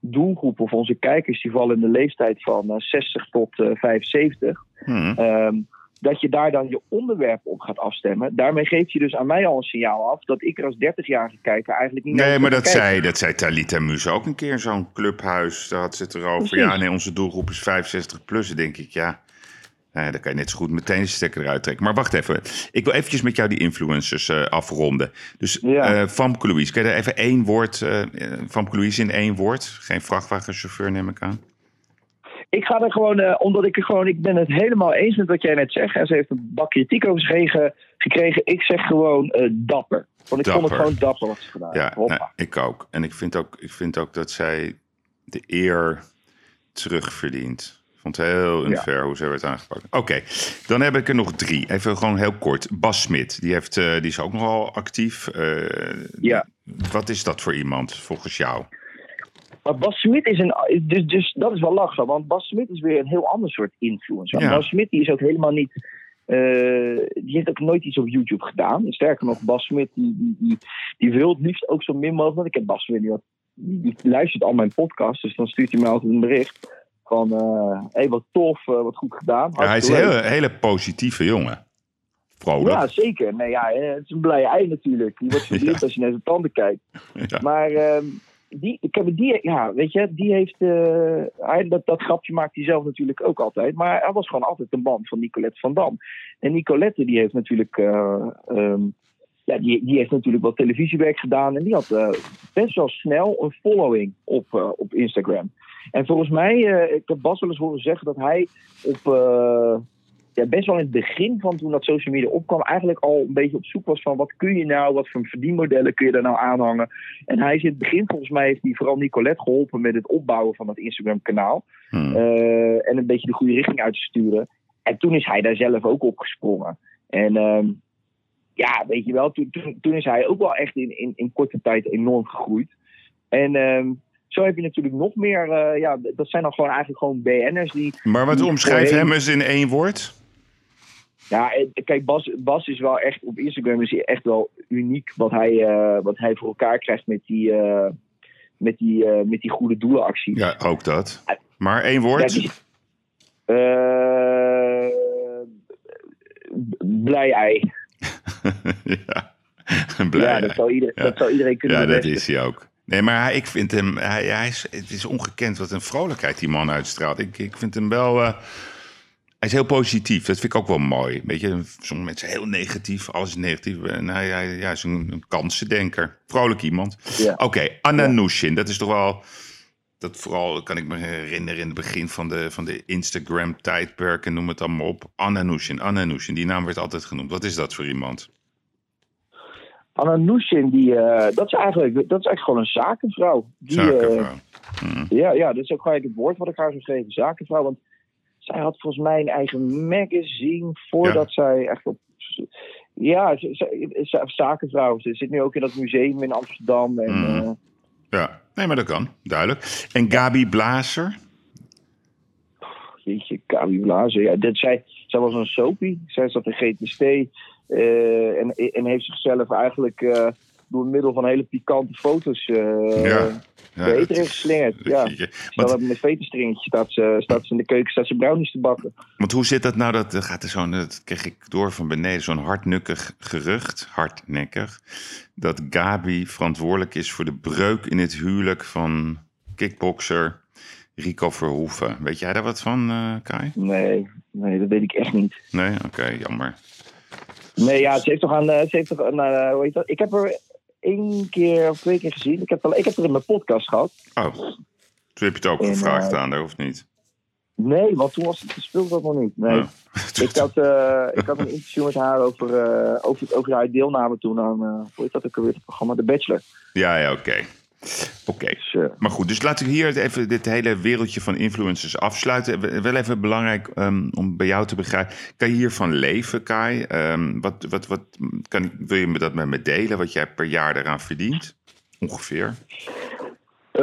doelgroep of onze kijkers die vallen in de leeftijd van eh, 60 tot eh, 75.
Hm.
Ehm, dat je daar dan je onderwerp op gaat afstemmen. Daarmee geef je dus aan mij al een signaal af dat ik er als 30-jarige kijker eigenlijk niet naar
Nee, maar dat
kijken.
zei, dat zei Talita Muus ook een keer in zo'n clubhuis. Daar had ze het erover.
Precies.
Ja, nee, onze doelgroep is 65 plus. Denk ik, ja, nee, dan kan je net zo goed meteen de stekker eruit trekken. Maar wacht even. Ik wil eventjes met jou die influencers eh, afronden. Dus
Ja.
eh Famke Louise, kan je daar even één woord... eh eh, Famke Louise in één woord? Geen vrachtwagenchauffeur, neem ik aan.
Ik ga er gewoon, eh, omdat ik er gewoon, ik ben het helemaal eens met wat jij net zegt. En ze heeft een bak kritiek over zich gekregen. Ik zeg gewoon eh, dapper. Want ik vond het gewoon dapper wat ze gedaan heeft.
Ja, nou, ik ook. En ik vind ook, ik vind ook dat zij de eer terugverdient. Vond het heel unfair hoe ze werd aangepakt. Oké, dan heb ik er nog drie. Even gewoon heel kort. Bas Smit, die, heeft, eh, die is ook nogal actief. Eh,
Ja.
Wat is dat voor iemand volgens jou?
Maar Bas Smit is een. Dus, dus dat is wel lachig, want Bas Smit is weer een heel ander soort influencer.
Ja.
Bas Smit die is ook helemaal niet. eh, die heeft ook nooit iets op YouTube gedaan. Sterker nog, Bas Smit die, die, die, die wil het liefst ook zo min mogelijk. Want ik heb Bas Smit, die, wat- die, luistert al mijn podcast, dus dan stuurt hij me altijd een bericht. Van, hé, hey, wat tof, eh, wat goed gedaan.
Ja, hij is een hele, hele positieve jongen. Vrolijk.
ja, zeker. Nee, ja, eh, het is een blije ei natuurlijk. Die wordt [laughs] verliefd
Ja.
als je naar zijn tanden kijkt. [laughs]
Ja.
Maar ehm, die, ik heb die, ja, weet je, die heeft, eh, hij, dat, dat grapje maakt hij zelf natuurlijk ook altijd. Maar hij was gewoon altijd een band van Nicolette van Dam. En Nicolette die heeft natuurlijk, eh, ehm, ja, die, die heeft natuurlijk wat televisiewerk gedaan. En die had eh, best wel snel een following op, eh, op Instagram. En volgens mij, eh, ik heb Bas wel eens horen zeggen dat hij op, eh, ja, best wel in het begin van toen dat social media opkwam, eigenlijk al een beetje op zoek was van wat kun je nou, wat voor verdienmodellen kun je daar nou aanhangen. En hij is in het begin, volgens mij, heeft hij vooral Nicolette geholpen met het opbouwen van dat Instagram-kanaal.
Hm.
Eh, en een beetje de goede richting uit te sturen. En toen is hij daar zelf ook op gesprongen. En ehm, ja, weet je wel, toen, toen, toen is hij ook wel echt in, in, in korte tijd enorm gegroeid. En ehm, zo heb je natuurlijk nog meer, eh, ja, dat zijn dan gewoon eigenlijk gewoon BN'ers die
Maar wat omschrijft hem eens in één woord?
Ja, eh, kijk, Bas, Bas is wel echt op Instagram is hij echt wel uniek wat hij, eh, wat hij voor elkaar krijgt met die, met die, met die goede doelenacties.
Ja, ook dat. Maar één woord?
Ja, die- blij ei. [laughs]
ja. Blij.
ja, dat zou, iedereen,
Ja.
dat zou iedereen kunnen
Ja, dat is hij ook. Nee, maar hij- ik vind hem, hij, hij is, het is ongekend wat een vrolijkheid die man uitstraalt. Ik, ik vind hem wel, eh, hij is heel positief. Dat vind ik ook wel mooi. Weet je, sommige mensen heel negatief, alles is negatief. En hij, hij, hij is een, een kansendenker, vrolijk iemand.
Ja.
Oké, Anna Nushin, dat is toch wel, dat vooral kan ik me herinneren in het begin van de, van de Instagram-tijdperk en noem het allemaal op. Anna Nushin, Anna Nushin, die naam werd altijd genoemd. Wat is dat voor iemand?
Anna Nushin, die, eh, dat, is eigenlijk, dat is eigenlijk gewoon een zakenvrouw. Die, eh,
Zakenvrouw. Hm.
Ja, ja, dat is ook gelijk het woord wat ik haar zou geven, zakenvrouw. Want zij had volgens mij een eigen magazine voordat zij echt op... Ja, zakenvrouw. Ze zit nu ook in dat museum in Amsterdam. En,
Mm.
eh,
Ja, nee, maar dat kan, duidelijk. En Gabi Blazer?
jeetje, Kabi Blazer. Ja, dit, zij, zij was een soapie. Zij zat in GTST. Eh, en, en heeft zichzelf eigenlijk eh, door middel van hele pikante foto's... eh,
Ja.
de eten heeft geslingerd. Ja. Terwijl met vetenstringetje staat ze, staat ze in de keuken, staat ze brownies te bakken.
want hoe zit dat nou? Dat gaat er zo'n, dat kreeg ik door van beneden, zo'n hardnukkig gerucht, hardnekkig, dat Gabi verantwoordelijk is voor de breuk in het huwelijk van kickbokser Rico Verhoeven. Weet jij daar wat van, Kai?
Nee, nee, dat weet ik echt niet.
Nee? Oké, jammer.
Nee, ja, ze heeft toch aan, eh, ze heeft toch aan, eh, hoe heet dat? Ik heb er één keer of twee keer gezien. Ik heb, wel- ik heb er in mijn podcast gehad.
Oh, toen heb je het ook
En,
gevraagd
eh,
aan haar, of niet?
Nee, want toen was het gespeeld dat nog niet. Nee.
Oh. [laughs]
Ik had, ik had een interview met haar over, eh, over, over haar deelname toen aan, eh hoe heet dat ook alweer, het programma The Bachelor.
Ja, ja, oké. [laughs] Oké.
Dus, eh,
Maar goed, dus laten we hier even dit hele wereldje van influencers afsluiten. Wel even belangrijk ehm, om bij jou te begrijpen. Kan je hiervan leven, Kai? Ehm, wat, wat, wat kan, ik- wil je me dat met me delen? Wat jij per jaar eraan verdient? Ongeveer.
eh,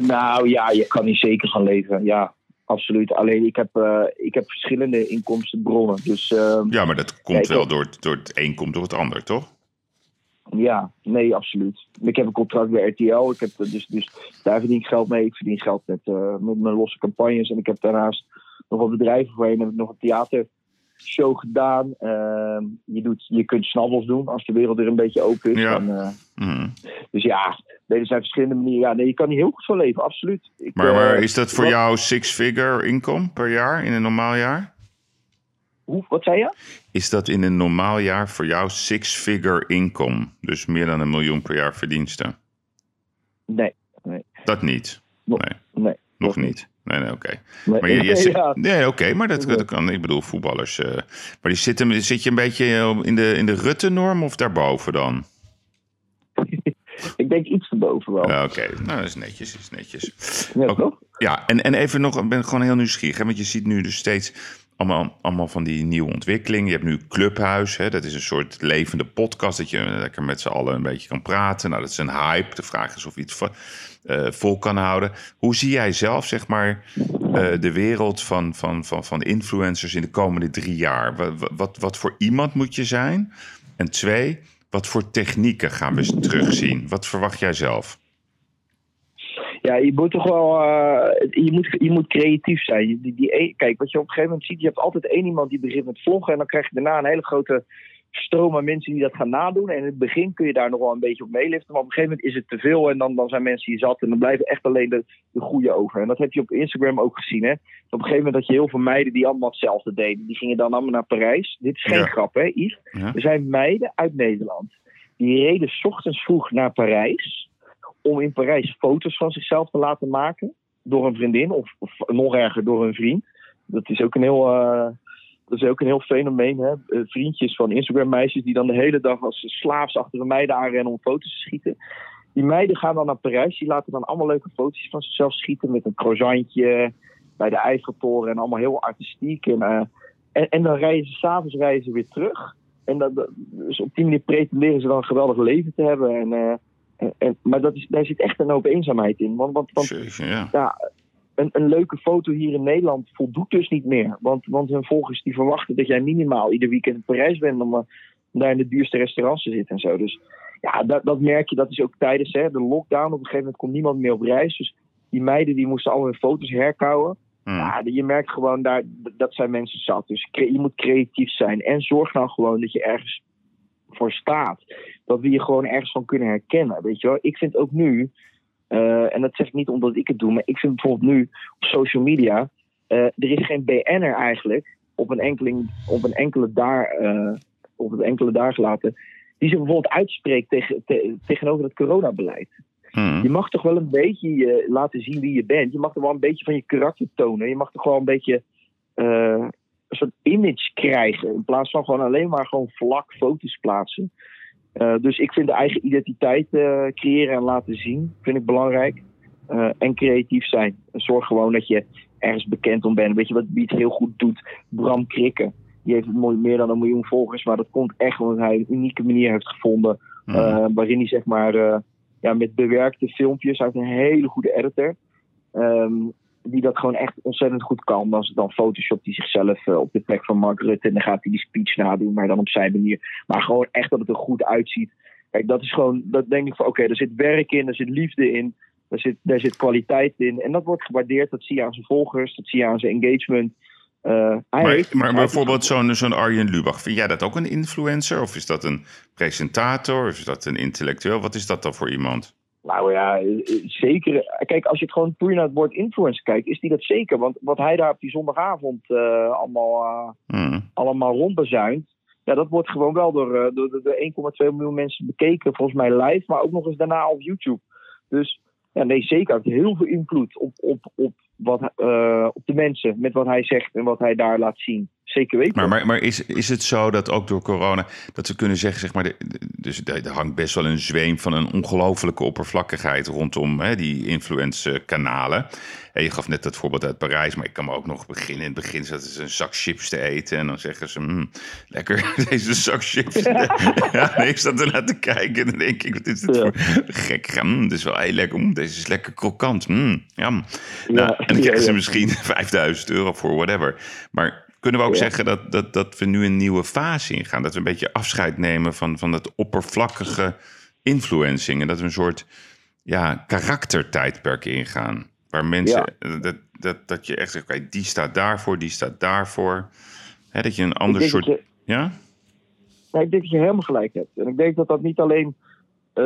nou ja, je kan niet zeker van leven. Ja, absoluut. Alleen ik heb, eh, ik heb verschillende inkomstenbronnen. Dus eh,
Ja, maar dat komt
Ja, ik
wel door, door het een komt door het ander, toch?
Ja, nee, absoluut. Ik heb een contract bij RTL. Ik heb, dus, dus daar verdien ik geld mee. Ik verdien geld met, eh, met mijn losse campagnes. En ik heb daarnaast nog wat bedrijven voorheen. Heb ik nog een theatershow gedaan. Ehm, je, doet, je kunt snabbels doen als de wereld er een beetje open is.
Ja.
Eh,
Mhm.
dus ja, nee, er zijn verschillende manieren. Ja, nee, je kan niet heel goed van leven, absoluut. Ik,
Maar, maar
eh,
is dat voor
wat-
jou six-figure inkom per jaar in een normaal jaar?
Hoe, wat zei je?
Is dat in een normaal jaar voor jou six-figure inkom? Dus meer dan een miljoen per jaar verdiensten?
Nee,
Dat niet?
Nog-
Nee,
nee.
nog niet. Nee, nee, oké.
nee.
Maar je, je [laughs] zit-
ja.
nee, oké, maar dat, dat kan. Ik bedoel, voetballers. eh, maar die zitten, zit je een beetje eh, in de, in de Rutte-norm of daarboven dan? [laughs]
Ik denk iets erboven wel. Ja,
Ja, oké. Nou, dat is netjes, is netjes.
Toch?
Ja, en, en even nog, ik ben gewoon heel nieuwsgierig. Hè? Want je ziet nu dus steeds allemaal, van die nieuwe ontwikkelingen. Je hebt nu Clubhuis, hè? dat is een soort levende podcast... dat je lekker met z'n allen een beetje kan praten. Nou, dat is een hype. De vraag is of je het eh, vol kan houden. Hoe zie jij zelf, zeg maar, eh, de wereld van, van, van, van influencers in de komende drie jaar? Wat, wat voor iemand moet je zijn? En twee, wat voor technieken gaan we terugzien? Wat verwacht jij zelf?
Ja, je moet toch wel. eh, je, moet, je moet creatief zijn. Die, die, e- kijk, wat je op een gegeven moment ziet, je hebt altijd één iemand die begint met vloggen. En dan krijg je daarna een hele grote stroom aan mensen die dat gaan nadoen. En in het begin kun je daar nog wel een beetje op meeliften. Maar op een gegeven moment is het te veel. En dan, dan zijn mensen hier zat. En dan blijven echt alleen de, de goede over. En dat heb je op Instagram ook gezien. Hè? Op een gegeven moment had je heel veel meiden die allemaal hetzelfde deden. Die gingen dan allemaal naar Parijs. Dit is geen
Ja.
grap, hè, Yves?
Ja.
Er zijn meiden uit Nederland. Die reden ochtends vroeg naar Parijs om in Parijs foto's van zichzelf te laten maken door een vriendin of, nog erger door een vriend. Dat is ook een heel, eh, dat is ook een heel fenomeen. Hè? Eh, vriendjes van Instagram meisjes die dan de hele dag als slaafs achter een meiden aanrennen om foto's te schieten. Die meiden gaan dan naar Parijs. Die laten dan allemaal leuke foto's van zichzelf schieten met een croissantje bij de Eiffeltoren en allemaal heel artistiek. En, eh, en, dan rijden ze s'avonds rijden weer terug. En dat, dus op die manier pretenderen ze dan een geweldig leven te hebben. En, en, en- maar dat is, daar zit echt een hoop eenzaamheid in. Want, want, want
Jeetje, ja.
ja, een, een leuke foto hier in Nederland voldoet dus niet meer. Want, want hun volgers die verwachten dat jij minimaal ieder weekend in Parijs bent om, eh, om daar in de duurste restaurants te zitten en zo. Dus ja, dat, dat merk je. Dat is ook tijdens hè, de lockdown. Op een gegeven moment komt niemand meer op reis. Dus die meiden die moesten al hun foto's herkouwen.
Hm.
Ja, je merkt gewoon daar, dat zijn mensen zat. Dus je moet creatief zijn. En zorg nou gewoon dat je ergens voor staat. Dat we je gewoon ergens van kunnen herkennen. Weet je wel? Ik vind ook nu, eh, en dat zeg ik niet omdat ik het doe, maar ik vind bijvoorbeeld nu op social media, eh, er is geen BN'er eigenlijk op een, enkeling, op een enkele daar, eh, op het enkele daar gelaten, die zich bijvoorbeeld uitspreekt tegen, te- tegenover het coronabeleid.
Hm.
Je mag toch wel een beetje je laten zien wie je bent. Je mag toch wel een beetje van je karakter tonen. Je mag toch wel een beetje een soort image krijgen. In plaats van gewoon alleen maar gewoon vlak foto's plaatsen. Eh, dus ik vind de eigen identiteit eh, creëren en laten zien, vind ik belangrijk. Eh, en creatief zijn. Zorg gewoon dat je ergens bekend om bent. Weet je wat wie het heel goed doet? Bram Krikken. Die heeft meer dan een miljoen volgers. Maar dat komt echt omdat hij een unieke manier heeft gevonden.
Hm.
eh, waarin hij zeg maar ja, met bewerkte filmpjes uit een hele goede editor. ehm, die dat gewoon echt ontzettend goed kan. Dan, dan Photoshop hij zichzelf eh, op de plek van Mark Rutte. En dan gaat hij die speech nadoen, maar dan op zijn manier. Maar gewoon echt dat het er goed uitziet. Kijk, dat is gewoon, dat denk ik van oké, er zit werk in, er zit liefde in. Daar zit, daar zit kwaliteit in. En dat wordt gewaardeerd. Dat zie je aan zijn volgers, dat zie je aan zijn engagement. Uh, hij
maar,
heeft,
maar bijvoorbeeld zo'n zo'n Arjen Lubach, vind jij dat ook een influencer? Of is dat een presentator? Of is dat een intellectueel? Wat is dat dan voor iemand?
Nou ja, zeker. Kijk, als je het gewoon puur naar het woord influencer kijkt, is die dat zeker. Want wat hij daar op die zondagavond uh, allemaal, uh, hmm. allemaal rondbezuint, ja, dat wordt gewoon wel door, door, door 1,2 miljoen mensen bekeken, volgens mij live, maar ook nog eens daarna op YouTube. Dus ja, nee, zeker. Het heeft heel veel invloed op, op, op, wat, uh, op de mensen met wat hij zegt en wat hij daar laat zien. Zeker weten.
Maar, maar, maar is, is het zo dat ook door corona, dat we kunnen zeggen, zeg maar, de, dus er hangt best wel een zweem van een ongelofelijke oppervlakkigheid rondom hè, die influence-kanalen. En je gaf net dat voorbeeld uit Parijs, maar ik kan me ook nog beginnen. In het begin zaten ze een zak chips te eten en dan zeggen ze, mm, lekker [laughs] deze zak chips. ja, ik zat ernaar te kijken en dan denk ik, wat is dit voor gek? Mm, dit is wel heel lekker, mm, deze is lekker krokant. Mm, ja. Nou, en dan krijgen ze misschien [laughs] 5000 euro voor, whatever. Maar kunnen we ook zeggen dat, dat, dat we nu een nieuwe fase ingaan? Dat we een beetje afscheid nemen van, van dat oppervlakkige influencing. En dat we een soort ja, karaktertijdperk ingaan. Waar mensen, dat, dat, dat je echt zegt, oké, die staat daarvoor, die staat daarvoor. Hè, dat je een ander soort... ja?
ja? Ik denk dat je helemaal gelijk hebt. En ik denk dat dat niet alleen uh,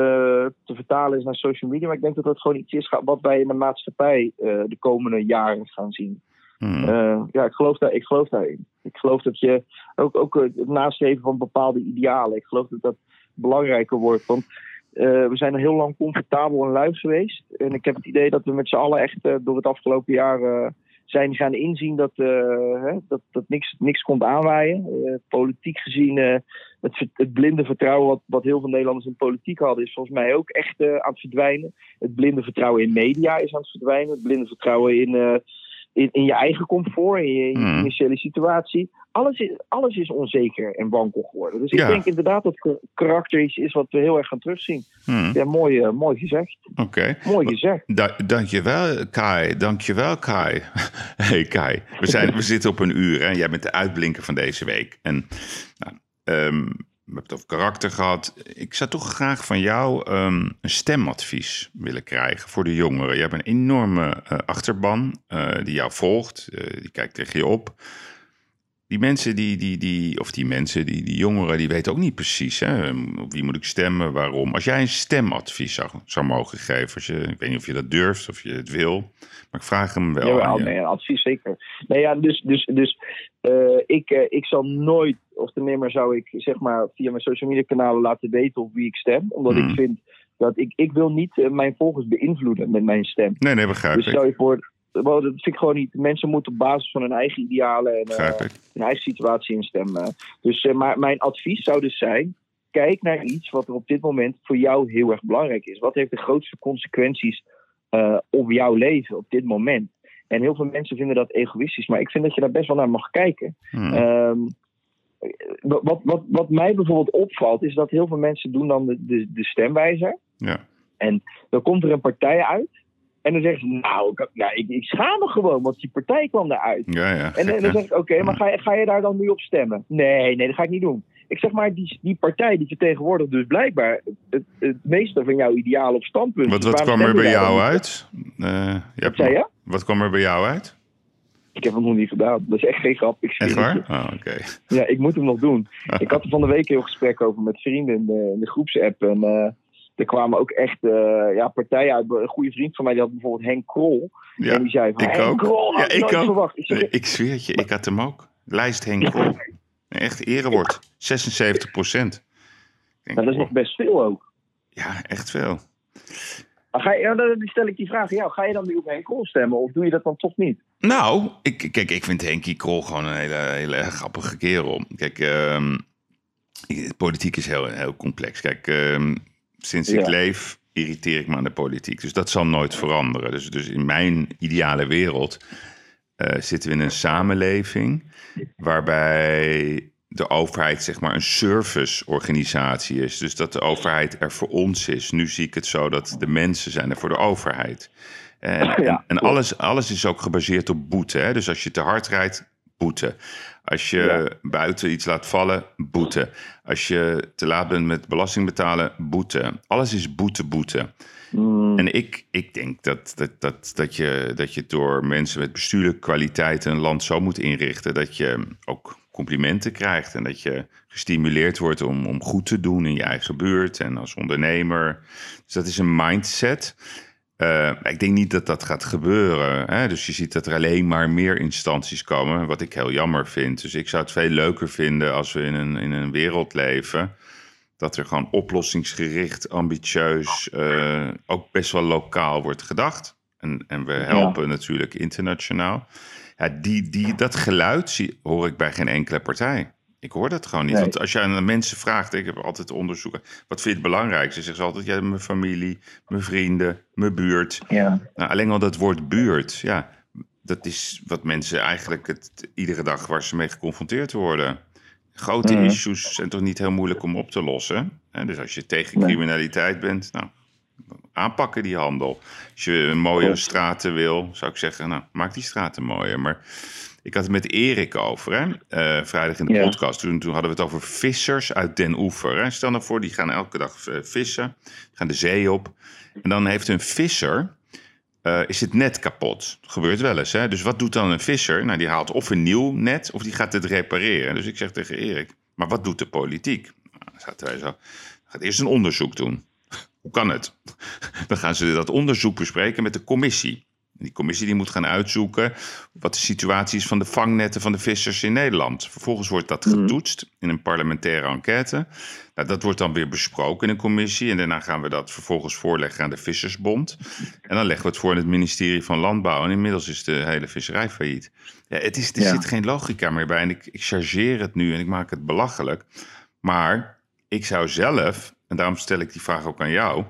te vertalen is naar social media, maar ik denk dat dat gewoon iets is wat wij in de maatschappij uh, de komende jaren gaan zien. Hmm. Uh, ja, ik geloof, daar, ik geloof daarin. Ik geloof dat je ook, ook het nastreven van bepaalde idealen, ik geloof dat dat belangrijker wordt. Want uh, we zijn er heel lang comfortabel en luid geweest. En ik heb het idee dat we met z'n allen echt door het afgelopen jaar zijn gaan inzien dat, hè, dat, dat niks, niks komt aanwaaien. politiek gezien, het, het, blinde vertrouwen wat, wat heel veel Nederlanders in politiek hadden, is volgens mij ook echt aan het verdwijnen. Het blinde vertrouwen in media is aan het verdwijnen. Het blinde vertrouwen in in, in je eigen comfort, in je, hmm. initiële situatie. Alles is, alles is onzeker en wankel geworden. Dus ik denk inderdaad dat karakter iets is wat we heel erg gaan terugzien. Hmm. Ja, mooi, uh, mooi gezegd.
Oké.
Mooi gezegd.
Da dankjewel, Kai. Dankjewel, Kai. [laughs] hey, Kai. We, zijn, we zitten op een uur en jij bent de uitblinker van deze week. En nou, um, we hebben het over karakter gehad. Ik zou toch graag van jou um, een stemadvies willen krijgen voor de jongeren. Je hebt een enorme uh, achterban uh, die jou volgt, uh, die kijkt tegen je op. Die mensen, die, die, die, of die mensen, die, die jongeren, die weten ook niet precies hè, op wie moet ik stemmen, waarom. Als jij een stemadvies zou, zou mogen geven, als je, ik weet niet of je dat durft, of je het wil, maar ik vraag hem wel.
Ja, nee, advies zeker. Nee, ja, dus dus, dus ik, ik zal nooit of ten nimmer zou ik zeg maar via mijn social media kanalen laten weten op wie ik stem. Omdat ik hmm. vind dat ik, ik wil niet uh, mijn volgers beïnvloeden met mijn stem.
Nee, nee, begrijp
dus stel je voor, dat vind ik gewoon niet. Mensen moeten op basis van hun eigen idealen en uh, hun eigen situatie instemmen. Dus uh, maar mijn advies zou dus zijn, kijk naar iets wat er op dit moment voor jou heel erg belangrijk is. Wat heeft de grootste consequenties op jouw leven op dit moment? En heel veel mensen vinden dat egoïstisch, maar ik vind dat je daar best wel naar mag kijken. Hmm. Wat, wat, wat mij bijvoorbeeld opvalt, is dat heel veel mensen doen dan de, de, de stemwijzer.
Ja.
En dan komt er een partij uit. En dan zeggen ze, nou, ik, ja, ik, ik schaam me gewoon, want die partij kwam eruit.
Ja, ja,
en, dan zeg ik, oké, maar ga, ga je daar dan nu op stemmen? Nee, nee, dat ga ik niet doen. Ik zeg maar, die, die partij die vertegenwoordigt dus blijkbaar het, het meeste van jouw idealen of standpunten.
Wat, wat kwam er bij jou uit?
Uh, wat zei je?
Wat kwam er bij jou uit?
Ik heb hem nog niet gedaan. Dat is echt geen grap. Ik
echt waar? Oh.
Ja, ik moet hem nog doen. [laughs] ik had er van de week heel gesprek over met vrienden in de, in de groepsapp. En uh, er kwamen ook echt uh, ja, partijen uit. Een goede vriend van mij, die had bijvoorbeeld Henk Krol.
Ja,
en die zei van,
ik
Henk
ook.
Krol
ja, ik ook.
verwacht.
Ik, zeg, ik zweer het je, ik had hem ook. Lijst Henk Krol. Echt erewoord. 76 procent.
dat is nog best veel ook.
Ja, echt veel.
Maar ga je, dan stel ik die vraag aan jou. Ga je dan nu op Henk Krol stemmen of doe je dat dan toch niet?
Nou, ik, kijk, ik vind Henkie Krol gewoon een hele, hele grappige kerel. Kijk, um, politiek is heel, heel complex. Kijk, um, sinds ik leef irriteer ik me aan de politiek. Dus dat zal nooit veranderen. Dus, dus in mijn ideale wereld uh, zitten we in een samenleving waarbij de overheid zeg maar een serviceorganisatie is. Dus dat de overheid er voor ons is. Nu zie ik het zo dat de mensen zijn er voor de overheid. [laughs] En, en, en alles, alles is ook gebaseerd op boete. Hè? Dus als je te hard rijdt, boete. Als je buiten iets laat vallen, boete. Als je te laat bent met belasting betalen, boete. Alles is boete, boete.
Mm,
En ik, ik denk dat, dat, dat, dat, je, dat je door mensen met bestuurlijke kwaliteiten een land zo moet inrichten dat je ook complimenten krijgt en dat je gestimuleerd wordt om, om goed te doen in je eigen buurt en als ondernemer. Dus dat is een mindset. Eh, ik denk niet dat dat gaat gebeuren. Hè? Dus je ziet dat er alleen maar meer instanties komen, wat ik heel jammer vind. Dus ik zou het veel leuker vinden als we in een, in een wereld leven dat er gewoon oplossingsgericht, ambitieus, eh, ook best wel lokaal wordt gedacht. En, en we helpen natuurlijk internationaal. Ja, die, die, dat geluid zie, hoor ik bij geen enkele partij. Ik hoor dat gewoon niet.
Nee.
Want als je aan de mensen vraagt, ik heb altijd onderzoeken, wat vind je het belangrijkste? Ze zeggen ze altijd, ja, mijn familie, mijn vrienden, mijn buurt.
ja.
Nou, alleen al dat woord buurt, ja, dat is wat mensen eigenlijk het, iedere dag waar ze mee geconfronteerd worden. Grote
Mhm.
issues zijn toch niet heel moeilijk om op te lossen. Hè? Dus als je tegen
Nee.
criminaliteit bent, nou, aanpakken die handel. Als je mooie straten wil, zou ik zeggen, nou, maak die straten mooier. Maar ik had het met Erik over, hè? eh, vrijdag in de
Ja.
podcast. Toen, toen hadden we het over vissers uit Den Oever. Hè? Stel nou voor, die gaan elke dag eh, vissen, gaan de zee op. En dan heeft een visser, eh, is het net kapot. Dat gebeurt wel eens. Hè? Dus wat doet dan een visser? Nou, die haalt of een nieuw net, of die gaat het repareren. Dus ik zeg tegen Erik, maar wat doet de politiek? Nou, dan zaten wij zo, gaat eerst een onderzoek doen. [laughs] Hoe kan het? [laughs] Dan gaan ze dat onderzoek bespreken met de commissie. Die commissie die moet gaan uitzoeken wat de situatie is van de vangnetten van de vissers in Nederland. Vervolgens wordt dat
Mhm.
getoetst in een parlementaire enquête. Nou, dat wordt dan weer besproken in een commissie. En daarna gaan we dat vervolgens voorleggen aan de Vissersbond. En dan leggen we het voor in het ministerie van Landbouw. En inmiddels is de hele visserij failliet. Ja, het is, er
Ja.
zit geen logica meer bij. En ik, ik chargeer het nu en ik maak het belachelijk. Maar ik zou zelf, en daarom stel ik die vraag ook aan jou.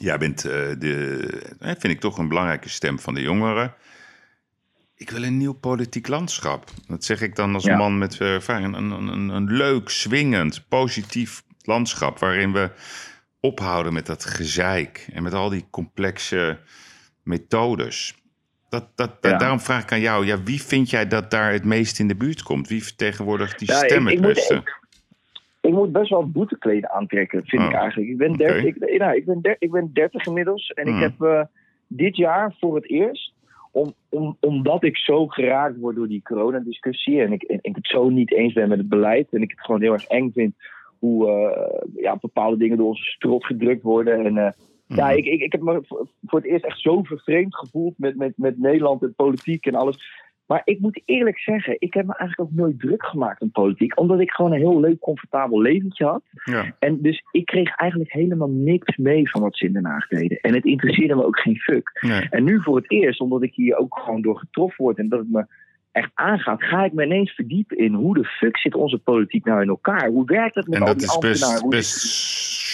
Jij bent, eh, de, eh, vind ik toch een belangrijke stem van de jongeren. Ik wil een nieuw politiek landschap. Dat zeg ik dan als
Ja.
man met eh, ervaring. Een, een, een, een leuk, swingend, positief landschap. Waarin we ophouden met dat gezeik. En met al die complexe methodes. Dat, dat,
Ja.
Daarom vraag ik aan jou. Ja, wie vind jij dat daar het meest in de buurt komt? Wie vertegenwoordigt die
Ja,
stem het
ik
beste?
Ik moet best wel boetekleden aantrekken, vind
Oh.
ik eigenlijk. Ik ben,
Oké.
30, ik, nou, ik, ben der- ik ben 30 inmiddels en
Hmm.
ik heb eh, dit jaar voor het eerst, om, om, omdat ik zo geraakt word door die coronadiscussie en ik, en ik het zo niet eens ben met het beleid en ik het gewoon heel erg eng vind hoe eh, ja, bepaalde dingen door onze strot gedrukt worden. En eh, ja,
Mhm.
ik, ik, ik heb me voor voor het eerst echt zo vervreemd gevoeld met, met, met Nederland en politiek en alles. Maar ik moet eerlijk zeggen, ik heb me eigenlijk ook nooit druk gemaakt om politiek. Omdat ik gewoon een heel leuk, comfortabel leventje had.
Ja.
En dus ik kreeg eigenlijk helemaal niks mee van wat ze in Den Haag deden. En het interesseerde me ook geen fuck.
Nee.
En nu voor het eerst, omdat ik hier ook gewoon door getroffen word en dat het me echt aangaat, ga ik me ineens verdiepen in hoe de fuck zit onze politiek nou in elkaar? Hoe werkt het met
En
al
dat
die
is
ambtenaren?
best,
Hoe-
best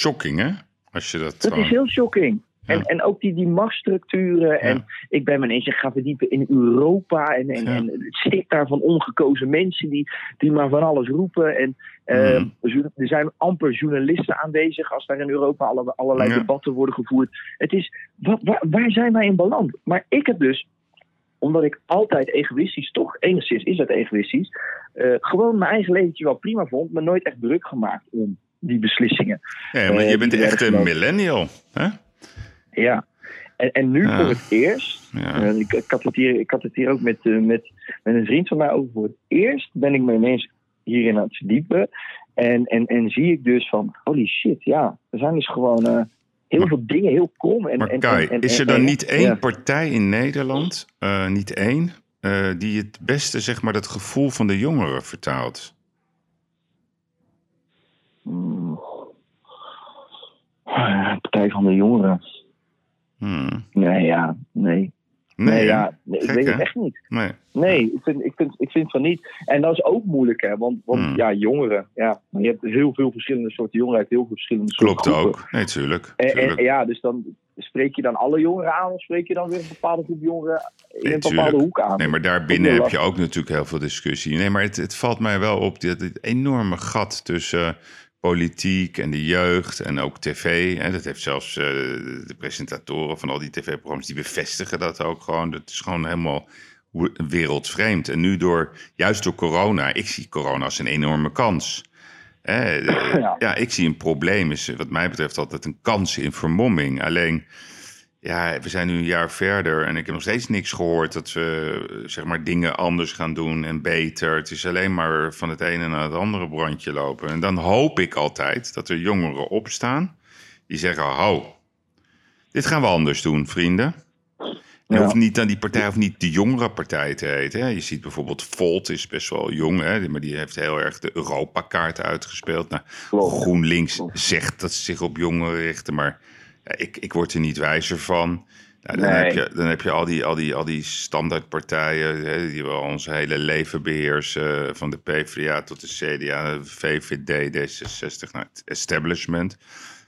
shocking, hè? Als je dat,
dat
gewoon...
is heel shocking. En, en ook die, die machtsstructuren. En ik ben me ineens gaan verdiepen in Europa. En, en, en het stikt daar van ongekozen mensen die, die maar van alles roepen. En eh,
Mhm.
er zijn amper journalisten aanwezig als daar in Europa alle, allerlei debatten worden gevoerd. Het is, wa- wa- waar zijn wij in beland? Maar ik heb dus, omdat ik altijd egoïstisch, toch enigszins is dat egoïstisch, eh, gewoon mijn eigen leventje wel prima vond, maar nooit echt druk gemaakt om die beslissingen.
Ja, maar
eh,
je bent echt een millennial, hè?
Ja. En, en nu
Ja.
voor het eerst,
Ja.
eh, ik, ik, had het hier, ik had het hier ook met, eh, met, met een vriend van mij over. Voor het eerst ben ik me ineens hierin aan het verdiepen. En, en, en zie ik dus van, holy shit, ja, er zijn dus gewoon eh, heel
Maar-
veel dingen heel krom. En,
Maar Kai,
en- en-
is er dan niet één
ja.
partij in Nederland, niet één, die het beste, zeg maar, dat gevoel van de jongeren vertaalt?
Hmm. Partij van de Jongeren.
Hmm.
Nee, ja, nee.
Nee,
ja, nee, ik weet het echt niet.
nee.
Nee, ik vind, ik, vind, ik vind van niet. En dat is ook moeilijk, hè? Want, want
Hmm.
ja, jongeren. Ja, je hebt heel veel verschillende soorten jongeren uit heel veel verschillende soorten
Klopt ook. Nee, tuurlijk.
En, ja, dus dan spreek je dan alle jongeren aan, of spreek je dan weer een bepaalde groep jongeren in
Nee,
een bepaalde
tuurlijk.
hoek aan?
Nee, maar daarbinnen heb je ook natuurlijk heel veel discussie. Nee, maar het, het valt mij wel op, dat het enorme gat tussen politiek en de jeugd en ook tv. En dat heeft zelfs eh, de presentatoren van al die tv-programma's, die bevestigen dat ook gewoon. Dat is gewoon helemaal wereldvreemd. En nu door, juist door corona, ik zie corona als een enorme kans. ja. ja. ik zie een probleem, is wat mij betreft altijd een kans in vermomming. Alleen, ja, we zijn nu een jaar verder en ik heb nog steeds niks gehoord dat we zeg maar dingen anders gaan doen en beter. Het is alleen maar van het ene naar het andere brandje lopen. En dan hoop ik altijd dat er jongeren opstaan die zeggen: Ho, dit gaan we anders doen, vrienden. En hoeft niet aan die partij hoeft niet de jongere partij te heten. Hè. Je ziet bijvoorbeeld Volt is best wel jong, hè, maar die heeft heel erg de Europa-kaart uitgespeeld. Nou, GroenLinks zegt dat ze zich op jongeren richten, maar ja, ik, ik word er niet wijzer van. Nou, dan, heb je, dan heb je al die, al die, al die standaardpartijen hè, die wel ons hele leven beheersen. Van de PvdA tot de CDA, VVD, D66, nou, het establishment.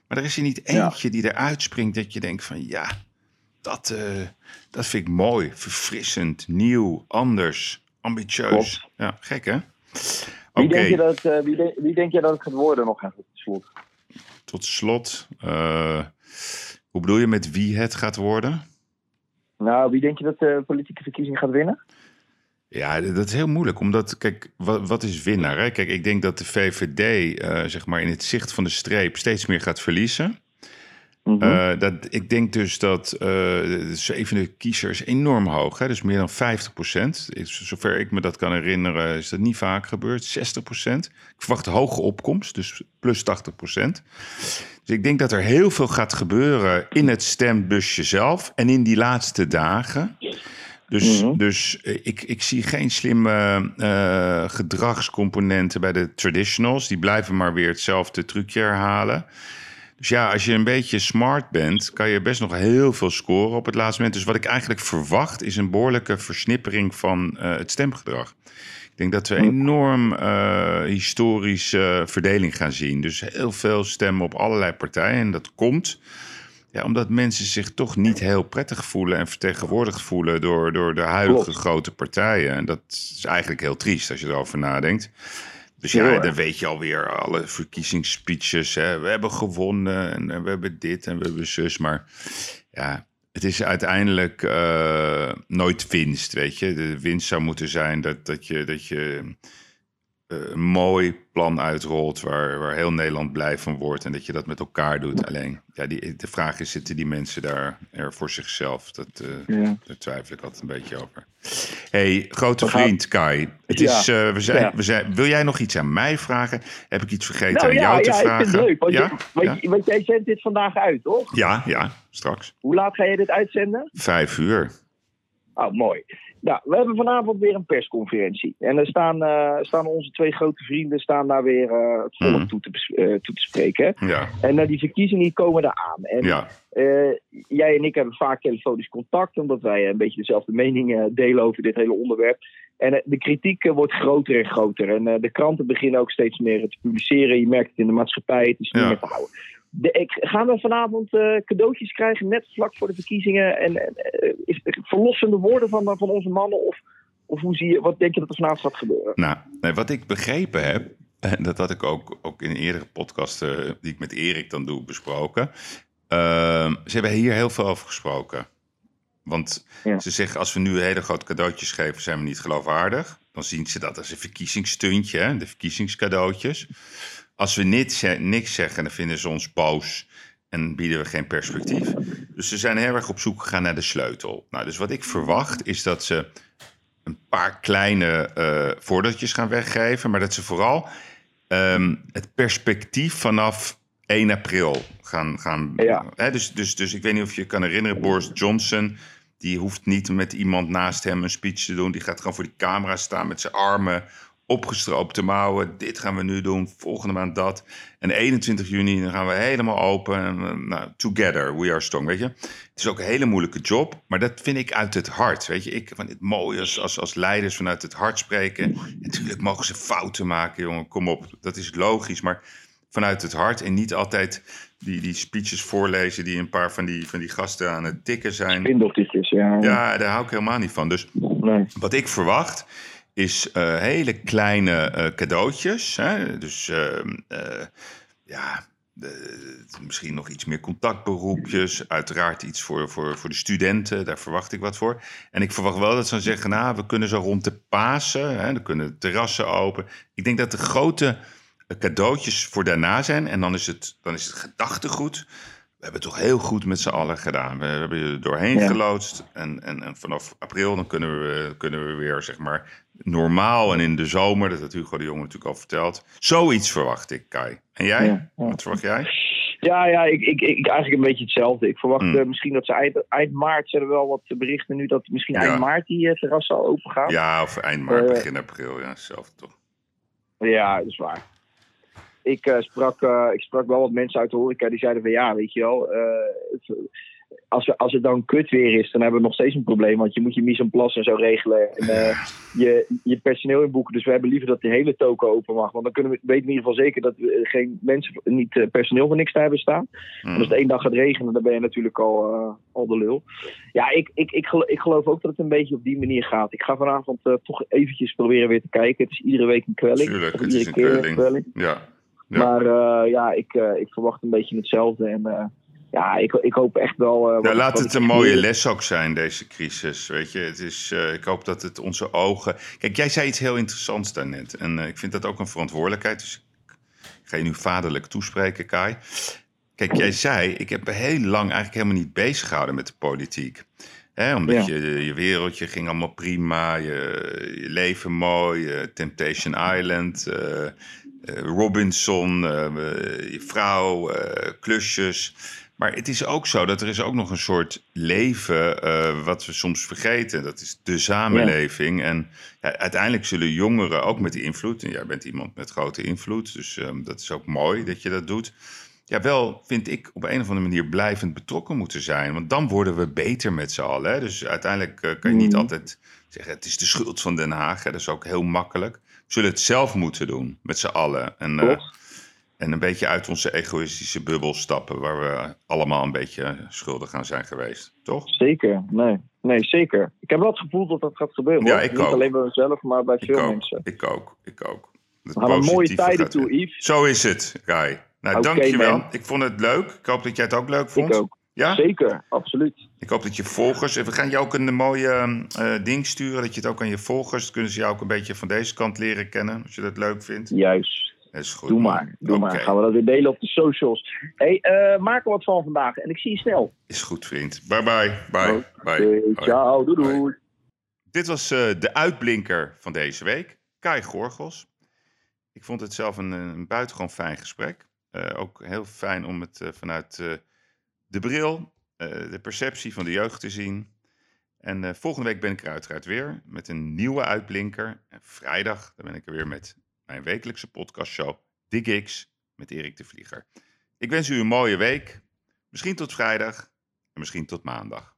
Maar er is er niet eentje die eruit springt dat je denkt van ja, dat, uh, dat vind ik mooi, verfrissend, nieuw, anders, ambitieus. Ja, gek hè?
Wie, denk je dat, uh, wie, de, wie, denk je dat het gaat worden nog even tot slot?
Tot slot, uh, hoe bedoel je met wie het gaat worden?
Nou, wie denk je dat de politieke verkiezing gaat winnen?
Ja, dat is heel moeilijk. Omdat, kijk, wat, wat is winnaar? Hè? Kijk, ik denk dat de VVD, uh, zeg maar, in het zicht van de streep steeds meer gaat verliezen. Mm dat, ik denk dus dat uh, de zevende kiezers enorm hoog, hè? dus meer dan 50 procent. Zover ik me dat kan herinneren, is dat niet vaak gebeurd. 60 procent. Ik verwacht hoge opkomst, dus plus 80 procent. Dus ik denk dat er heel veel gaat gebeuren in het stembusje zelf en in die laatste dagen. Dus, mhm. dus eh, ik, ik zie geen slimme uh, gedragscomponenten bij de traditionals. Die blijven maar weer hetzelfde trucje herhalen. Dus ja, als je een beetje smart bent, kan je best nog heel veel scoren op het laatste moment. Dus wat ik eigenlijk verwacht, is een behoorlijke versnippering van uh, het stemgedrag. Ik denk dat we een enorm uh, historische verdeling gaan zien. Dus heel veel stemmen op allerlei partijen. En dat komt ja, omdat mensen zich toch niet heel prettig voelen en vertegenwoordigd voelen door, door de huidige grote partijen. En dat is eigenlijk heel triest als je erover nadenkt. Dus ja, dan weet je alweer alle verkiezingsspeeches. Hè. We hebben gewonnen en, we hebben dit en we hebben zus. Maar ja, het is uiteindelijk uh, nooit winst, weet je. De winst zou moeten zijn dat, dat je... Dat je eh, een mooi plan uitrolt waar, waar heel Nederland blij van wordt en dat je dat met elkaar doet. Alleen, ja, die, de vraag is, zitten die mensen daar er voor zichzelf? Dat, uh, Daar twijfel ik altijd een beetje over. hey, grote vriend Kai, het is, uh, we zijn, we zijn, wil jij nog iets aan mij vragen? Heb ik iets vergeten nou, aan jou te vragen? Ja, ik vind het
leuk, want, want jij zendt dit vandaag uit, toch?
Ja, ja, straks.
Hoe laat ga je dit uitzenden?
Vijf uur.
Oh, mooi. Nou, we hebben vanavond weer een persconferentie. En er staan, uh, staan onze twee grote vrienden staan daar weer uh, het volk mm. toe, te, uh, toe te spreken.
Ja.
En die verkiezingen komen eraan. En
ja.
jij en ik hebben vaak telefonisch contact, omdat wij een beetje dezelfde mening delen over dit hele onderwerp. En de kritiek wordt groter en groter. En de kranten beginnen ook steeds meer te publiceren. Je merkt het in de maatschappij, het is niet meer te houden. De, ik, gaan we vanavond uh, cadeautjes krijgen, net vlak voor de verkiezingen? En uh, is verlossende woorden van, van onze mannen? Of, of hoe zie je, wat denk je dat er vanavond gaat gebeuren?
Nou, wat ik begrepen heb, en dat had ik ook, ook in eerdere podcasten die ik met Erik dan doe besproken. Uh, ze hebben hier heel veel over gesproken. Want ja. ze zeggen, als we nu hele grote cadeautjes geven, zijn we niet geloofwaardig. Dan zien ze dat als een verkiezingsstuntje, hè, de verkiezingscadeautjes. Als we niet, niks zeggen, dan vinden ze ons boos en bieden we geen perspectief. Dus ze zijn heel erg op zoek gegaan naar de sleutel. Nou, dus wat ik verwacht is dat ze een paar kleine uh, voordeeltjes gaan weggeven, maar dat ze vooral um, het perspectief vanaf 1 april gaan. gaan
ja.
hè, dus, dus, dus ik weet niet of je kan herinneren, Boris Johnson. Die hoeft niet met iemand naast hem een speech te doen. Die gaat gewoon voor die camera staan met zijn armen opgestroopte mouwen. Dit gaan we nu doen, volgende maand dat. En 21 juni dan gaan we helemaal open. En, eh, nou, together, we are strong, weet je. Het is ook een hele moeilijke job, maar dat vind ik uit het hart, weet je. Ik vind het mooi als, als, als leiders vanuit het hart spreken. Natuurlijk mogen ze fouten maken, jongen, kom op. Dat is logisch, maar vanuit het hart en niet altijd die, die speeches voorlezen die een paar van die, van die gasten aan het tikken zijn.
Spindeltjes, ja.
Ja, daar hou ik helemaal niet van. Dus nee. wat ik verwacht is uh, hele kleine uh, cadeautjes. Hè? Dus ja, eh, misschien nog iets meer contactberoepjes. Uiteraard iets voor, voor, voor de studenten. Daar verwacht ik wat voor. En ik verwacht wel dat ze zeggen: Nou, we kunnen zo rond de Pasen. Hè, dan kunnen terrassen open. Ik denk dat de grote cadeautjes voor daarna zijn. En dan is het, dan is het gedachtegoed. We hebben het toch heel goed met z'n allen gedaan. We hebben je er doorheen
Ja.
geloodst. En, en, en vanaf april dan kunnen we, kunnen we weer, zeg maar, normaal. En in de zomer, dat had Hugo de Jonge natuurlijk al verteld. Zoiets verwacht ik, Kai. En jij?
Ja, ja.
Wat verwacht jij?
Ja, ja ik, ik, ik eigenlijk een beetje hetzelfde. Ik verwacht
Hmm.
eh, misschien dat ze eind, eind maart zijn er wel wat berichten nu dat misschien
Ja.
eind maart die eh, terrassen al open gaan.
Ja, of eind maart,
Eh,
begin april. Ja, hetzelfde toch?
Ja, dat is waar. Ik, eh, sprak, eh, ik sprak wel wat mensen uit de horeca die zeiden van ja, weet je wel, eh, het- als, we, als het dan kut weer is, dan hebben we nog steeds een probleem. Want je moet je mise en place en zo regelen en je, je personeel inboeken. Dus we hebben liever dat de hele toko open mag. Want dan kunnen we, weten we in ieder geval zeker dat we geen mensen, niet personeel voor niks te hebben staan.
Hmm.
En als het één dag gaat regenen, dan ben je natuurlijk al, eh, al de lul. Ja, ik, ik, ik, gelo- ik geloof ook dat het een beetje op die manier gaat. Ik ga vanavond toch eventjes proberen weer te kijken. Het is iedere week een kwelling.
Tuurlijk,
Of iedere
een
keer
kwelling. Ja. Ja.
Maar eh, ja, ik, eh, ik verwacht een beetje hetzelfde. En eh, ja, ik, ik hoop echt wel... wat-
laat het een mooie les ook zijn, deze crisis. Weet je, het is, ik hoop dat het onze ogen. Kijk, jij zei iets heel interessants daarnet. En ik vind dat ook een verantwoordelijkheid. Dus ik ga je nu vaderlijk toespreken, Kai. Kijk, jij zei, ik heb heel lang eigenlijk helemaal niet bezig gehouden met de politiek. Hè, omdat
Ja.
je, je wereldje ging allemaal prima, je, je leven mooi, Temptation Island, Robinson, eh, eh, vrouw, eh, klusjes. Maar het is ook zo dat er is ook nog een soort leven eh, wat we soms vergeten. Dat is de samenleving. En ja, uiteindelijk zullen jongeren ook met die invloed... en jij bent iemand met grote invloed, dus ehm, dat is ook mooi dat je dat doet... ja, wel, vind ik, op een of andere manier blijvend betrokken moeten zijn. Want dan worden we beter met z'n allen. Hè? Dus uiteindelijk eh, kan je niet
Mhm.
altijd zeggen... het is de schuld van Den Haag. Hè? Dat is ook heel makkelijk. We zullen het zelf moeten doen, met z'n allen. En, eh, en een beetje uit onze egoïstische bubbel stappen... waar we allemaal een beetje schuldig aan zijn geweest. Toch?
Zeker, nee. Nee, zeker. Ik heb wel het gevoel dat dat gaat gebeuren.
Ja,
hoor.
ik
Niet
ook.
alleen bij mezelf, maar bij
Ik
veel
ook,
mensen.
ik ook, ik ook. Het
We gaan mooie tijden toe. Yves.
Zo is het, Kai. Nou,
Oké,
dankjewel.
man.
Ik vond het leuk. Ik hoop dat jij het ook leuk vond.
Ik ook.
Ja?
Zeker, absoluut.
Ik hoop dat je volgers... We gaan je ook een mooie eh, ding sturen. Dat je het ook aan je volgers... dan kunnen ze jou ook een beetje van deze kant leren kennen. Als je dat leuk vindt.
Juist.
Dat is goed.
Doe maar. Doe maar. Gaan we dat weer delen op de socials. hey, eh, maak er wat van vandaag. En ik zie je snel.
Is goed, vriend. Bye bye. Bye. Bye. bye.
Ciao, doei.
Dit was eh, de uitblinker van deze week. Kai Gorgels. Ik vond het zelf een, een buitengewoon fijn gesprek. Ook heel fijn om het vanuit de bril, eh, de perceptie van de jeugd te zien. En eh, volgende week ben ik er uiteraard weer met een nieuwe uitblinker. En vrijdag dan ben ik er weer met mijn wekelijkse podcastshow The Gigs met Erik de Vlieger. Ik wens u een mooie week. Misschien tot vrijdag en misschien tot maandag.